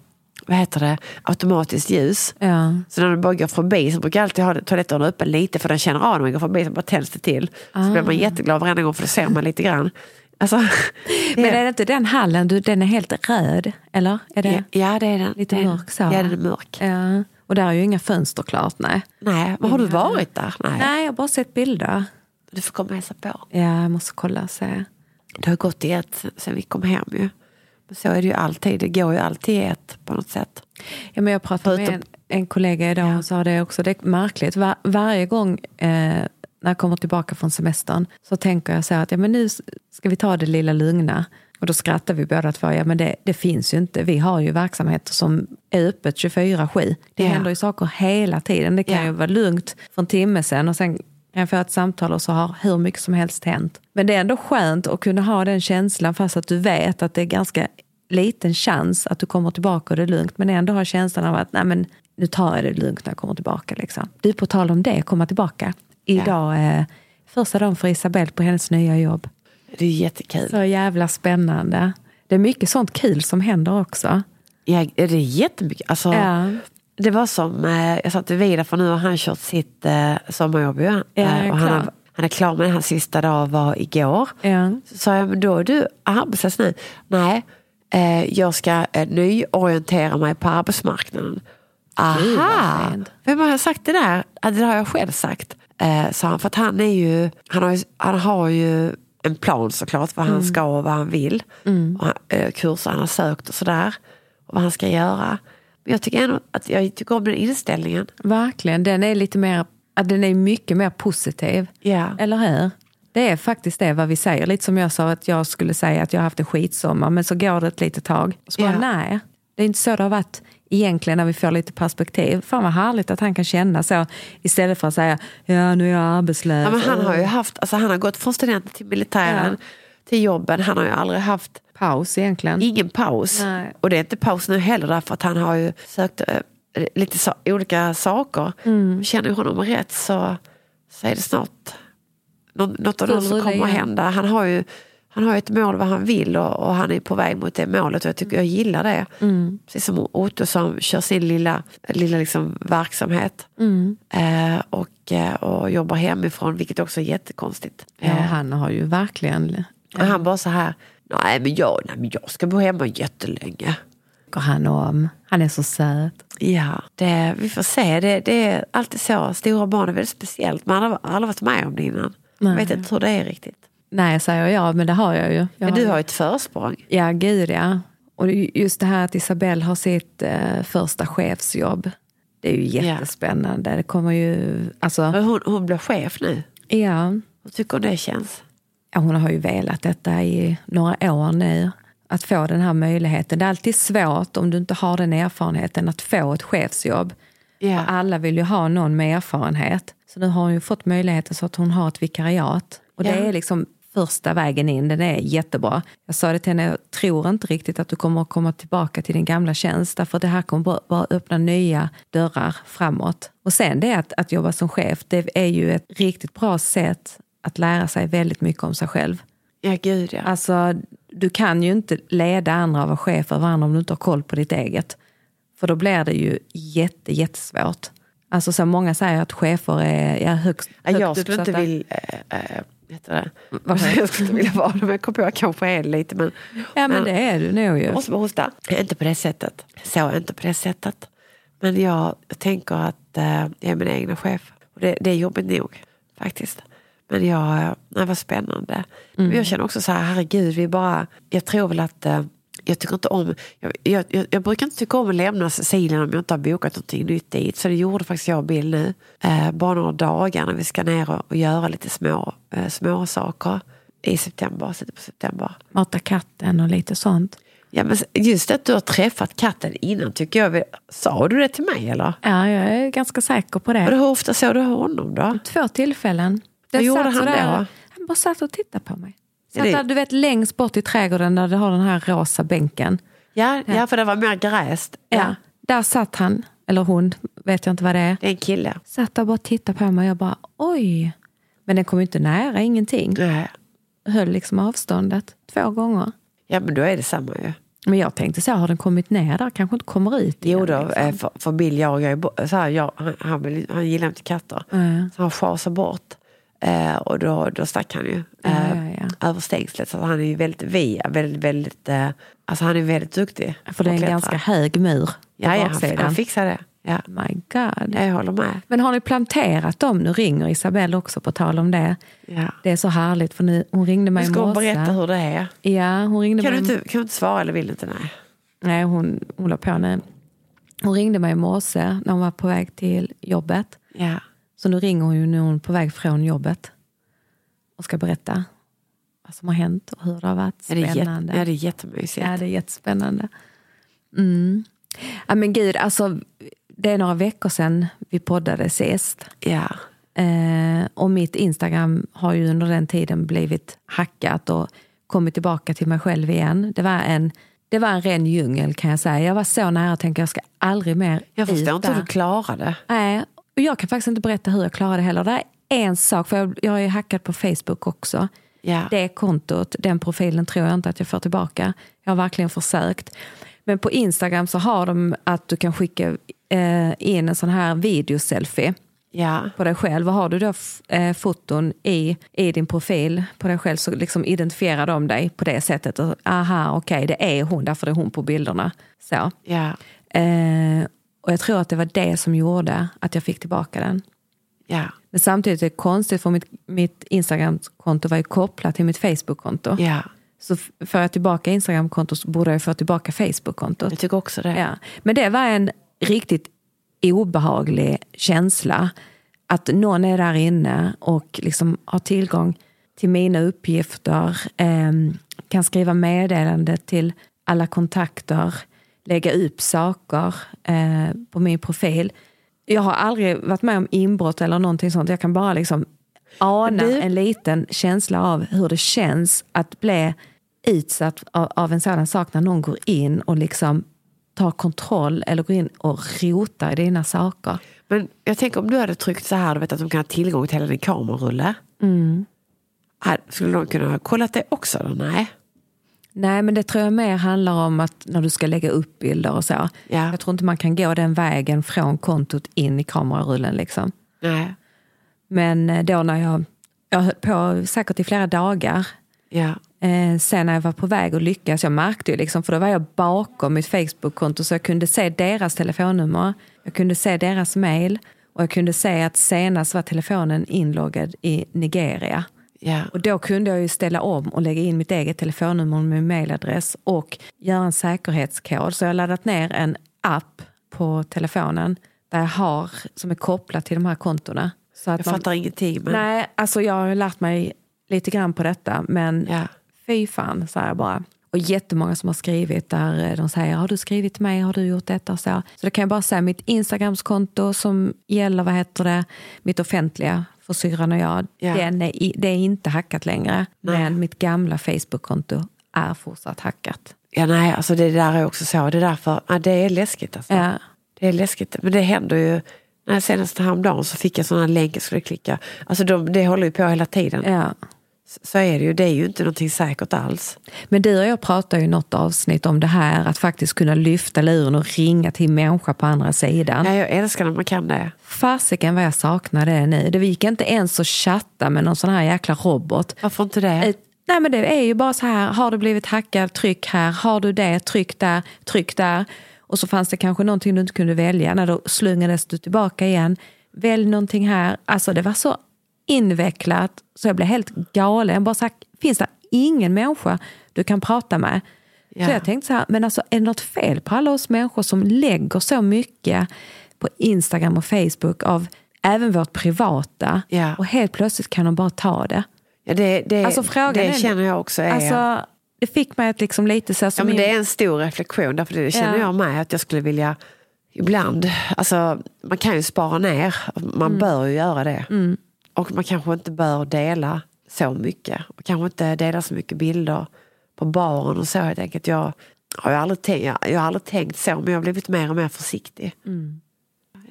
vad heter det, automatiskt ljus. ja. Så när du bara går förbi så brukar jag alltid ha toalettdörren öppen lite för den känner av när man går förbi så bara tänds det till. Så blir man jätteglad varenda gång för då ser man lite grann. Alltså, det Men är det inte den hallen, du, den är helt röd? Eller? Är det? ja, ja, det är den. Lite mörk så. Ja, den är mörk. Ja. Och där är ju inga fönster klart, nej. Nej, men har du varit där? Nej. Nej, jag har bara sett bilder. Du får komma och hälsa på. Ja, jag måste kolla och se. Det har gått i ett sen- vi kom hem ju. Men så är det ju alltid. Det går ju alltid i ett på något sätt. Ja, men jag pratade med en, Förutom- en kollega idag och sa det också. Det är märkligt. Var, varje gång eh, när jag kommer tillbaka från semestern så tänker jag så här att ja, men nu ska vi ta det lilla lugna. Och då skrattar vi båda två. Ja, men det, det finns ju inte. Vi har ju verksamheter som är öppet 24-7. Det Ja. händer ju saker hela tiden. Det kan Ja. ju vara lugnt för en timme sen och sen kan jag få ett samtal och så har hur mycket som helst hänt. Men det är ändå skönt att kunna ha den känslan fast att du vet att det är ganska liten chans att du kommer tillbaka och det är lugnt. Men ändå ha känslan av att nej men, nu tar jag det lugnt när jag kommer tillbaka. Liksom. Du, på tal om det, komma tillbaka. Idag är första dagen för Isabelle på hennes nya jobb. Det är jättekul. Så jävla spännande. Det är mycket sånt kul som händer också. Ja, det är jättemycket. Alltså, Ja. Det var som, eh, jag sa till Vidar för nu har han kört sitt eh, sommarjobb ju. Ja, Eh, och han, har, han är klar med det. Hans sista dag var igår. Ja. Så sa jag, men då är du arbetslös nu. Nej, eh, jag ska eh, nyorientera mig på arbetsmarknaden. Aha! Vem har sagt det där? Det har jag själv sagt. Eh, sa han, för att han är ju, han har ju, han har ju en plan såklart vad han Mm. ska och vad han vill. Och han, eh, kurser han har sökt och sådär. Och vad han ska göra. Men jag tycker ändå att jag tycker om den inställningen. Verkligen. Den är lite mer, den är mycket mer positiv. Ja. Eller hur? Det är faktiskt det vad vi säger. Lite som jag sa att jag skulle säga att jag har haft en skitsommar men så går det ett litet tag. Och så bara, Ja. nej, det är inte så det har varit egentligen när vi får lite perspektiv. Fan vad härligt att han kan känna så istället för att säga ja nu är jag arbetslös. Ja, men han har ju haft, alltså han har gått från studenten till militären, till jobben. Han har ju aldrig haft paus egentligen. ingen paus. Nej. Och det är inte paus nu heller därför att han har ju sökt eh, lite så, olika saker. Mm. Känner jag honom rätt så, så är det snart något, något av det som kommer att hända. Han har ju han har ett mål vad han vill och, och han är på väg mot det målet och jag tycker jag gillar det. Mm. Precis som Otto som kör sin lilla, lilla liksom verksamhet Mm. eh, och, eh, och jobbar hemifrån vilket också är jättekonstigt. Ja, Eh, han har ju verkligen... och han bara så här, nej men, jag, nej men jag ska bo hemma jättelänge. han om. Han är så söt. Ja, det, vi får se. Det, det är alltid så. Stora barn är väldigt speciellt. Man har aldrig varit med om det innan. Jag Nej. vet inte hur det är riktigt. Nej, säger jag, men det har jag ju. Jag Men du har ju ett försprång. Ja, gud ja. Och det just det här att Isabelle har sitt eh, första chefsjobb. Det är ju Ja. jättespännande. Det kommer ju... Alltså, Hon, hon blir chef nu. ja, Hur tycker det känns? ja, hon har ju velat detta i några år nu. Att få den här möjligheten. Det är alltid svårt om du inte har den erfarenheten att få ett chefsjobb. Ja. Alla vill ju ha någon med erfarenhet. Så nu har hon ju fått möjligheten så att hon har ett vikariat. Och det Ja. är liksom första vägen in, den är jättebra. Jag sa det till henne, jag tror inte riktigt att du kommer att komma tillbaka till din gamla tjänst. Därför det här kommer bara- öppna nya dörrar framåt. Och sen det att, att jobba som chef, det är ju ett riktigt bra sätt att lära sig väldigt mycket om sig själv. Ja, gud ja. Alltså, du kan ju inte leda andra och vara chef över andra om du inte har koll på ditt eget. För då blir det ju jätte, jättesvårt. Alltså så många säger att chefer är ja, högst, högt jag skulle inte vilja... Eh, heter det. Varför? Jag skulle vilja vara det, men jag kom på att jag kanske är lite. Men, Ja men det är du nog ju. jag måste bara hosta. Inte på det sättet. Så inte på det sättet. Men jag tänker att eh, jag är min egna chef. Och det, det är jobbigt nog faktiskt. Men jag, eh, nej, vad spännande. Men jag känner också så här, herregud, vi bara, jag tror väl att eh, jag tycker inte om, jag, jag, jag, brukar inte tycka om att lämna Sicilien om jag inte har bokat någonting nytt dit. Så det gjorde faktiskt jag och Bill nu. Eh, bara några dagar när vi ska ner och, och göra lite små, eh, små saker i september, slutet på september. Mata katten och lite sånt. Ja, men just att du har träffat katten innan tycker jag. Sa du det till mig eller? Ja, jag är ganska säker på Och det. hur ofta såg du honom då? Två tillfällen. Vad Den gjorde satt han sådär- då? Han bara satt och tittade på mig. Satt där, du vet längst bort i trädgården där du har den här rosa bänken. Ja, ja. för det var mer gräst. Ja. Där satt han, eller hon, vet jag inte vad det är. Det är en kille. Satt där och bara tittade på mig och jag bara oj. Men den kom ju inte nära, ingenting. Nej. Höll liksom avståndet två gånger. Ja men då är det samma ju. Men jag tänkte så, har den kommit ner där? Kanske inte kommer ut Jo igen, då, liksom. eh, för, för Bill jagar ju bo- så här, jag, han, han, han gillar inte katter. Ja. Så han schasar bort. Eh, och då, då stack han ju Ja, eh, ja, ja. över stängslet. Så han är ju väldigt, vi är väldigt, väldigt, eh, alltså han är väldigt duktig. För det är en ganska hög mur Ja, ja han, han fixar det. Ja, My God. jag håller med. Men har ni planterat dem? Nu ringer Isabelle också på tal om det. Ja. Det är så härligt för nu, hon ringde mig Nu i ska hon morse. berätta hur det är. Ja, hon ringde Kan du, mig. inte, kan du inte svara eller vill du inte? Nej. Nej, hon, hon la på nu. Hon ringde mig i morse när hon var på väg till jobbet. Ja. Så nu ringer hon ju när hon är på väg från jobbet. Och ska berätta vad som har hänt och hur det har varit. Spännande. ja, det är jättemysigt. Ja, det är jättespännande. Mm. Ja, men gud, alltså, det är några veckor sedan vi poddade sist. Ja. Eh, och mitt Instagram har ju under den tiden blivit hackat och kommit tillbaka till mig själv igen. Det var en, det var en ren djungel kan jag säga. Jag var så nära att tänka jag ska aldrig mer Jag ut förstår inte hur du klarade. Nej, och jag kan faktiskt inte berätta hur jag klarade det heller. Det är en sak, för jag, jag är hackad på Facebook också. Ja. Det kontot, den profilen tror jag inte att jag får tillbaka. Jag har verkligen försökt. Men på Instagram så har de att du kan skicka eh, in en sån här videoselfie Ja. på dig själv. Och har du då eh, foton i, i din profil på dig själv så liksom identifierar de dig på det sättet. Och, Aha, okej, det är hon, därför är hon på bilderna. Så. Ja. Eh, och jag tror att det var det som gjorde att jag fick tillbaka den. Ja. Men samtidigt är det konstigt för mitt, mitt Instagram-konto var ju kopplat till mitt Facebook-konto. Ja. Så f- får jag tillbaka Instagram-kontot så borde jag få tillbaka Facebook-kontot. Jag tycker också det. Ja. Men det var en riktigt obehaglig känsla. Att någon är där inne och liksom har tillgång till mina uppgifter. ehm, kan skriva meddelande till alla kontakter. Lägga upp saker eh, på min profil. Jag har aldrig varit med om inbrott eller någonting sånt. Jag kan bara liksom ana Du- en liten känsla av hur det känns att bli utsatt av, av en sådan sak när någon går in och liksom tar kontroll eller går in och rotar i dina saker. Men jag tänker om du hade tryckt så här, du vet att de kan ha tillgång till hela din kamerarulle. Mm. Skulle de kunna ha kollat det också? Eller? Nej. Nej, men det tror jag mer handlar om att när du ska lägga upp bilder och så. Ja. Jag tror inte man kan gå den vägen från kontot in i kamerarullen. Liksom. Nej. Men eh, då när jag, jag höll på säkert i flera dagar Ja. Eh, sen när jag var på väg att lyckas, jag märkte ju liksom, för då var jag bakom mitt Facebook-konto så jag kunde se deras telefonnummer, jag kunde se deras mail och jag kunde se att senast var telefonen inloggad i Nigeria. Ja. Och då kunde jag ju ställa om och lägga in mitt eget telefonnummer och min mailadress och göra en säkerhetskod. Så jag har laddat ner en app på telefonen där jag har, som är kopplad till de här kontona. Så att Jag man- fattar ingenting. Men... Nej, alltså jag har lärt mig lite grann på detta, men Ja. fy fan, så jag bara. Och jättemånga som har skrivit där eh, de säger, har du skrivit till mig, har du gjort detta och så. Så det kan jag bara säga, mitt Instagramskonto som gäller, vad heter det, mitt offentliga för syrran och jag, Ja. den är, det är inte hackat längre. Nej. Men mitt gamla Facebook-konto är fortsatt hackat. Ja, nej, alltså det där är också så. Det är därför, ja, det är läskigt alltså. Ja. Det är läskigt. Men det händer ju. När senast häromdagen så fick jag sådana länk jag skulle klicka. Alltså de, det håller ju på hela tiden. Ja. Så är det ju, det är ju inte någonting säkert alls. Men du och jag pratade ju i något avsnitt om det här att faktiskt kunna lyfta luren och ringa till människa på andra sidan. Ja, jag älskar när man kan det. Fasiken vad jag saknar det nu. Det gick inte ens att chatta med någon sån här jäkla robot. Varför inte det? Eh, Nej men det är ju bara så här, har du blivit hackad, tryck här. Har du det, tryck där, tryck där. Och så fanns det kanske någonting du inte kunde välja. När då slungades du tillbaka igen. Välj någonting här. Alltså det var så invecklat så jag blev helt galen. Bara sagt, finns det ingen människa du kan prata med? Ja. Så jag tänkte så här, men alltså är det något fel på alla oss människor som lägger så mycket på Instagram och Facebook av även vårt privata Ja. och helt plötsligt kan de bara ta det. Ja, det, det, Alltså, frågan det är- känner jag också är... Alltså, det fick mig att liksom lite så här ja, men det är en stor reflektion, därför det känner Ja. jag med att jag skulle vilja ibland, alltså man kan ju spara ner, man Mm. bör ju göra det. Och man kanske inte bör dela så mycket. Man kanske inte dela så mycket bilder på baren och så helt enkelt. Jag har ju aldrig, tänkt, jag, jag har aldrig tänkt så, men jag har blivit mer och mer försiktig. Mm.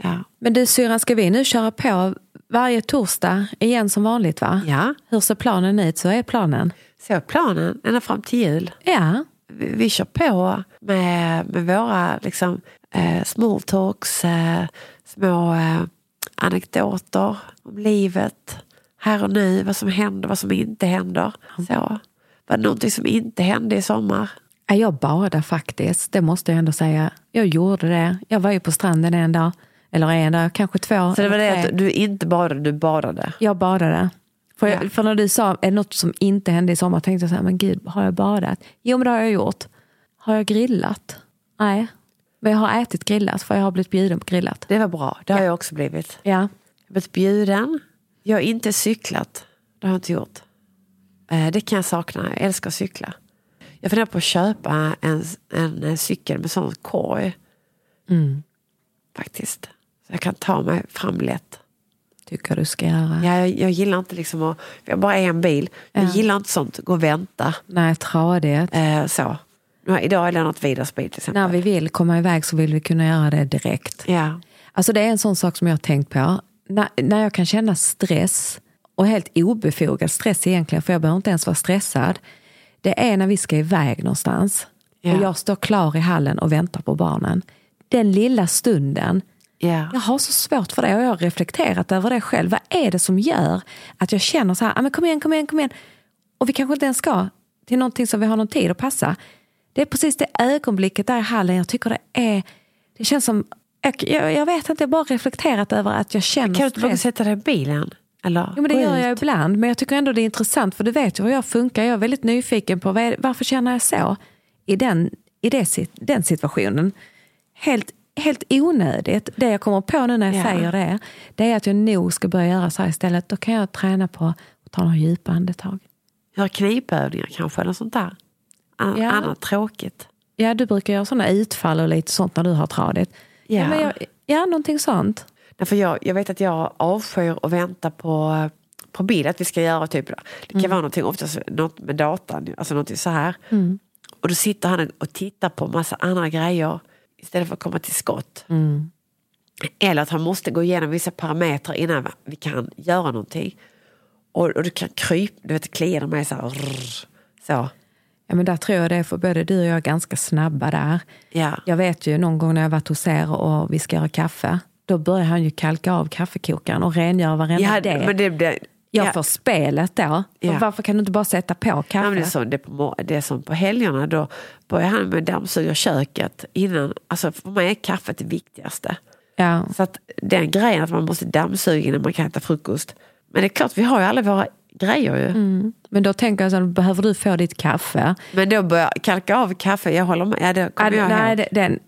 Ja. Men du syrran, ska vi nu köra på varje torsdag igen som vanligt va? ja, Hur ser planen ut? Så är planen. så är planen ända fram till jul. Ja, vi, vi kör på med, med våra liksom, eh, small talks, eh, små eh, anekdoter om livet, här och nu, vad som händer, vad som inte händer. Så. Var det någonting som inte hände i sommar? Ja, jag badade faktiskt. Det måste jag ändå säga. Jag gjorde det. Jag var ju på stranden en dag. Eller en dag, kanske två. Så det var det att du inte badade, du badade. Jag badade. För, jag, Ja. för när du sa är något som inte hände i sommar tänkte jag så här, men gud, har jag badat? Jo, men det har jag gjort. Har jag grillat? Nej. Men jag har ätit grillat, för jag har blivit bjuden på grillat. Det var bra, det har jag också blivit. Ja. Jag har blivit bjuden. Jag har inte cyklat, det har jag inte gjort. Eh, Det kan jag sakna, jag älskar att cykla. Jag funderar på att köpa en, en, cykel med sån korg. Mm. Faktiskt. Så jag kan ta mig fram lätt. Tycker du ska göra. Ja, jag, jag gillar inte liksom att, har bara en bil. Jag Ja. gillar inte sånt, gå och vänta. Nej, tradigt. Eh, så. Idag är Lennart Widars bil till exempel. När vi vill komma iväg så vill vi kunna göra det direkt. Ja. Alltså det är en sån sak som jag har tänkt på. När, när jag kan känna stress, och helt obefogad stress egentligen, för jag behöver inte ens vara stressad. Det är när vi ska iväg någonstans. Ja. Och jag står klar i hallen och väntar på barnen. Den lilla stunden, Ja. jag har så svårt för det och jag har reflekterat över det själv. Vad är det som gör att jag känner så här, "Ah, men kom igen, kom igen, kom igen. Och vi kanske inte ens ska till någonting som vi har någon tid att passa. Det är precis det ögonblicket där i hallen jag tycker det är, det känns som, jag, jag, vet inte, jag bara reflekterat över att jag känner Kan du inte bara sätta dig i bilen? Eller Jo, men det gör jag ut? ibland, men jag tycker ändå det är intressant för du vet ju hur jag funkar. Jag är väldigt nyfiken på är, varför känner jag så i den, i det, den situationen. Helt, helt onödigt. Det jag kommer på nu när jag Ja. säger det, det är att jag nog ska börja göra så här istället. Då kan jag träna på att ta några djupa andetag. Gör knipövningar kanske, eller sånt där. An- Ja. Annat tråkigt. Ja, du brukar göra sådana utfall och lite sånt när du har tradigt. Ja, Ja. men jag, ja någonting sånt. Nej, för jag, jag vet att jag avskyr att vänta på, på bil, att vi ska göra typ, det kan vara någonting, oftast något med datan, alltså någonting så här. Och då sitter han och tittar på massa andra grejer istället för att komma till skott. Eller att han måste gå igenom vissa parametrar innan vi kan göra någonting. Och, och du kan krypa, du vet, klia mig så här. rrr, Så, Ja, men där tror jag det är för både du och jag är ganska snabba där. ja. Jag vet ju någon gång när jag varit hos er och vi ska göra kaffe. Då börjar han ju kalka av kaffekokaren och rengöra varenda ja del. men det, det, jag ja. får spelet då. Ja. Varför kan du inte bara sätta på Ja, kaffe? men det, är så, det, är på, det är som på helgerna, då börjar han med dammsuga köket innan. Alltså för mig är kaffet det viktigaste. Ja. Så att den grejen att man måste dammsuga innan man kan äta frukost. Men det är klart, vi har ju alla våra grejer ju. Mm. Men då tänker jag så här, behöver du få ditt kaffe? Men då börjar kalka av kaffe, jag håller med. Ja, det kommer Ja, jag nej, det- den,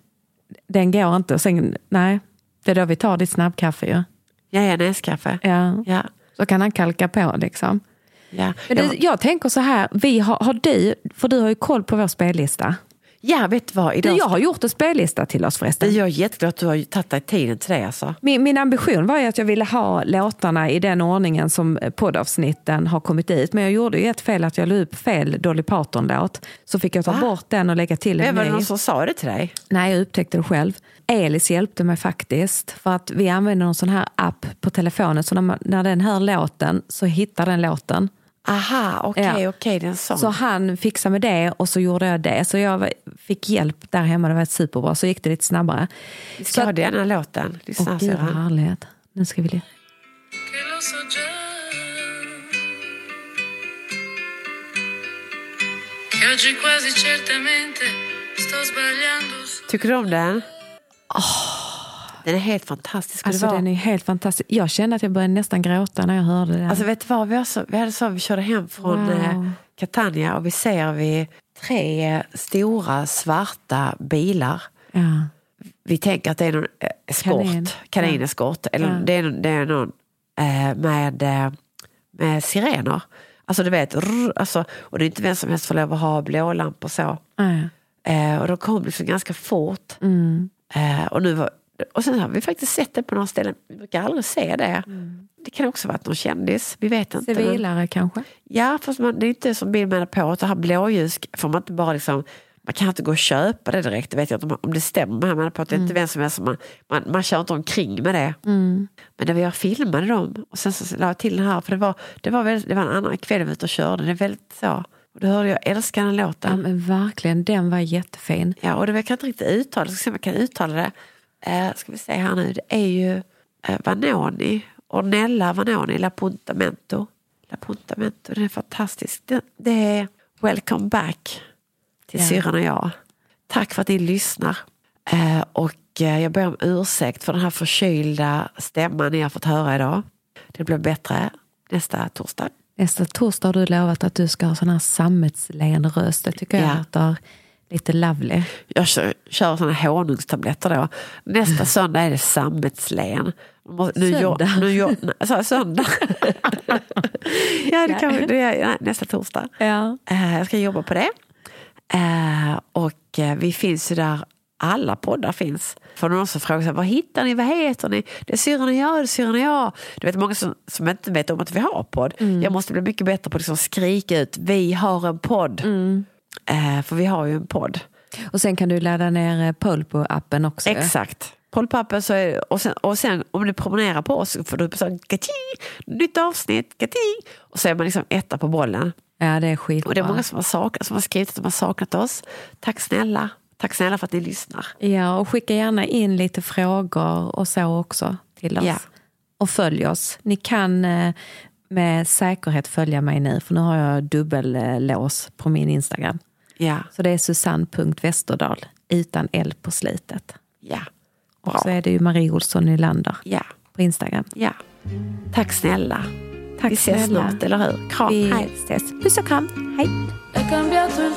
den går inte. Sen, nej, det är då vi tar ditt snabbkaffe ju. Ja, ja, näskaffe. Ja. Ja, Så kan han kalka på liksom. ja. Men du, jag tänker så här, vi har, har du, för du har ju koll på vår spellista. Ja, vet du vad? Du, Idag jag har gjort en spellista till oss förresten. Jag är jätteglad att du har tagit dig tiden till det. Alltså. Min, min ambition var ju att jag ville ha låtarna i den ordningen som poddavsnitten har kommit ut. Men jag gjorde ju ett fel att jag la upp fel Dolly Parton-låt. Så fick jag ta Va? bort den och lägga till en var det ny. någon som sa det till dig? Nej, jag upptäckte det själv. Elis hjälpte mig faktiskt. För att vi använder någon sån här app på telefonen. Så när, man, när den hör låten så hittar den låten. Aha, okej, Ja. okej, det är en sån. Så han fixade med det och så gjorde jag det. Så jag fick hjälp där hemma, det var superbra. Så gick det lite snabbare. Vi så ska att- ha denna låten. Åh Lyssna, gud säger vad härligt. Nu ska vi... Tycker du om den? Den är helt fantastisk. Alltså den är helt fantastisk. Jag kände att jag började nästan gråta när jag hörde den. Alltså vet du vad, vi, så, vi hade så, vi körde hem från Wow. eh, Catania och vi ser vi tre stora svarta bilar. ja. Vi tänker att det är någon eh, eskort, Kanin. kanineskort. Eller Ja. det, är, det är någon eh, med, med sirener. Alltså du vet, rrr, alltså, och det är inte vem som helst får lov att ha blålampor så. Ja. Eh, och de kom liksom ganska fort. Mm. Eh, och, nu var, och sen har vi faktiskt sett det på några ställen. Vi brukar aldrig se det. Det kan också vara någon kändis, vi vet inte. men- Civilare kanske? Ja, fast man, det är inte som Bill menar på att det här blåljus får man inte bara liksom man kan inte gå och köpa det direkt, det vet jag inte om- det stämmer. Men menar på att det är inte vem som helst man, man, man kör inte omkring med det. Mm. Men när vi filmade dem och sen så la jag till den här, för det var, det var, väldigt, det var en annan kväll vi var ute och körde, det är väldigt så. Och då hörde jag, jag älskar den Ja, låten. men verkligen, den var jättefin. Ja, och det jag kan inte riktigt uttala, ska se om jag kan uttala det. Eh, ska vi se här nu, det är ju eh, Vanoni, Ornella Vanoni, La Puntamento. La Puntamento, den är fantastisk. Det, det är Welcome back till Ja. syrran och jag. Tack för att ni lyssnar. Eh, och jag ber om ursäkt för den här förkylda stämman ni har fått höra idag. Det blir bättre nästa torsdag. Nästa torsdag har du lovat att du ska ha sån här sammetslen röst. Det tycker jag Ja. låter lite lovely. Jag kör, kör såna honungstabletter då. Nästa söndag är det sammetslen. Nu, Söndag? Jo, nu, nej, så, söndag. ja, det kan, det nästa torsdag. Ja. Eh, jag ska jobba på det. Eh, och eh, vi finns ju där alla poddar finns. För någon som frågar vad hittar ni, vad heter ni? Det är syrran och jag, det är syrran och jag. Du vet många som, som inte vet om att vi har podd. Jag måste bli mycket bättre på att liksom skrika ut, vi har en podd. Eh, för vi har ju en podd. Och sen kan du ladda ner eh, Polpo-appen också. Exakt. Pollpappen så är, och, sen, och sen om du promenerar på oss så får du så nytt avsnitt, gati, och så är man liksom etta på bollen. Ja, det är skitbra. Och det är många som har, saknat, som har skrivit att de har saknat oss. Tack snälla. Tack snälla för att ni lyssnar. Ja, och skicka gärna in lite frågor och så också till oss. Ja. Och följ oss. Ni kan eh, med säkerhet följa mig nu, för nu har jag dubbellås på min Instagram. Ja, Så det är Susanne.Westerdal utan L på slutet. ja. Och så är det ju Marie Olsson Nylander Ja, på Instagram. ja. Tack snälla. Tack Vi ses snälla. snart, eller hur? Kram, Vi hej. ses. Puss och kram. Hej. È cambiato il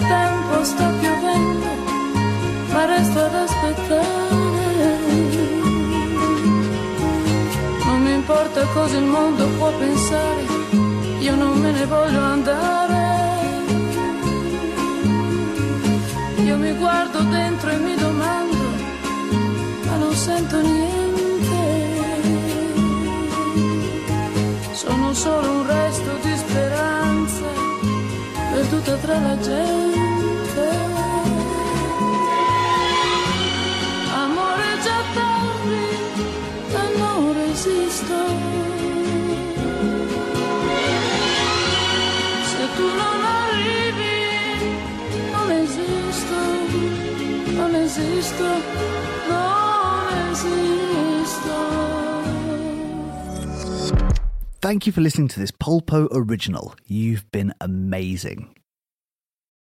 importa cosa il mondo può pensare, io non me ne voglio andare. Io mi guardo dentro e mi domando, ma non sento niente. Sono solo un resto di speranza perduta tra la gente. Esisto, non esisto. Thank you for listening to this Polpo original. You've been amazing.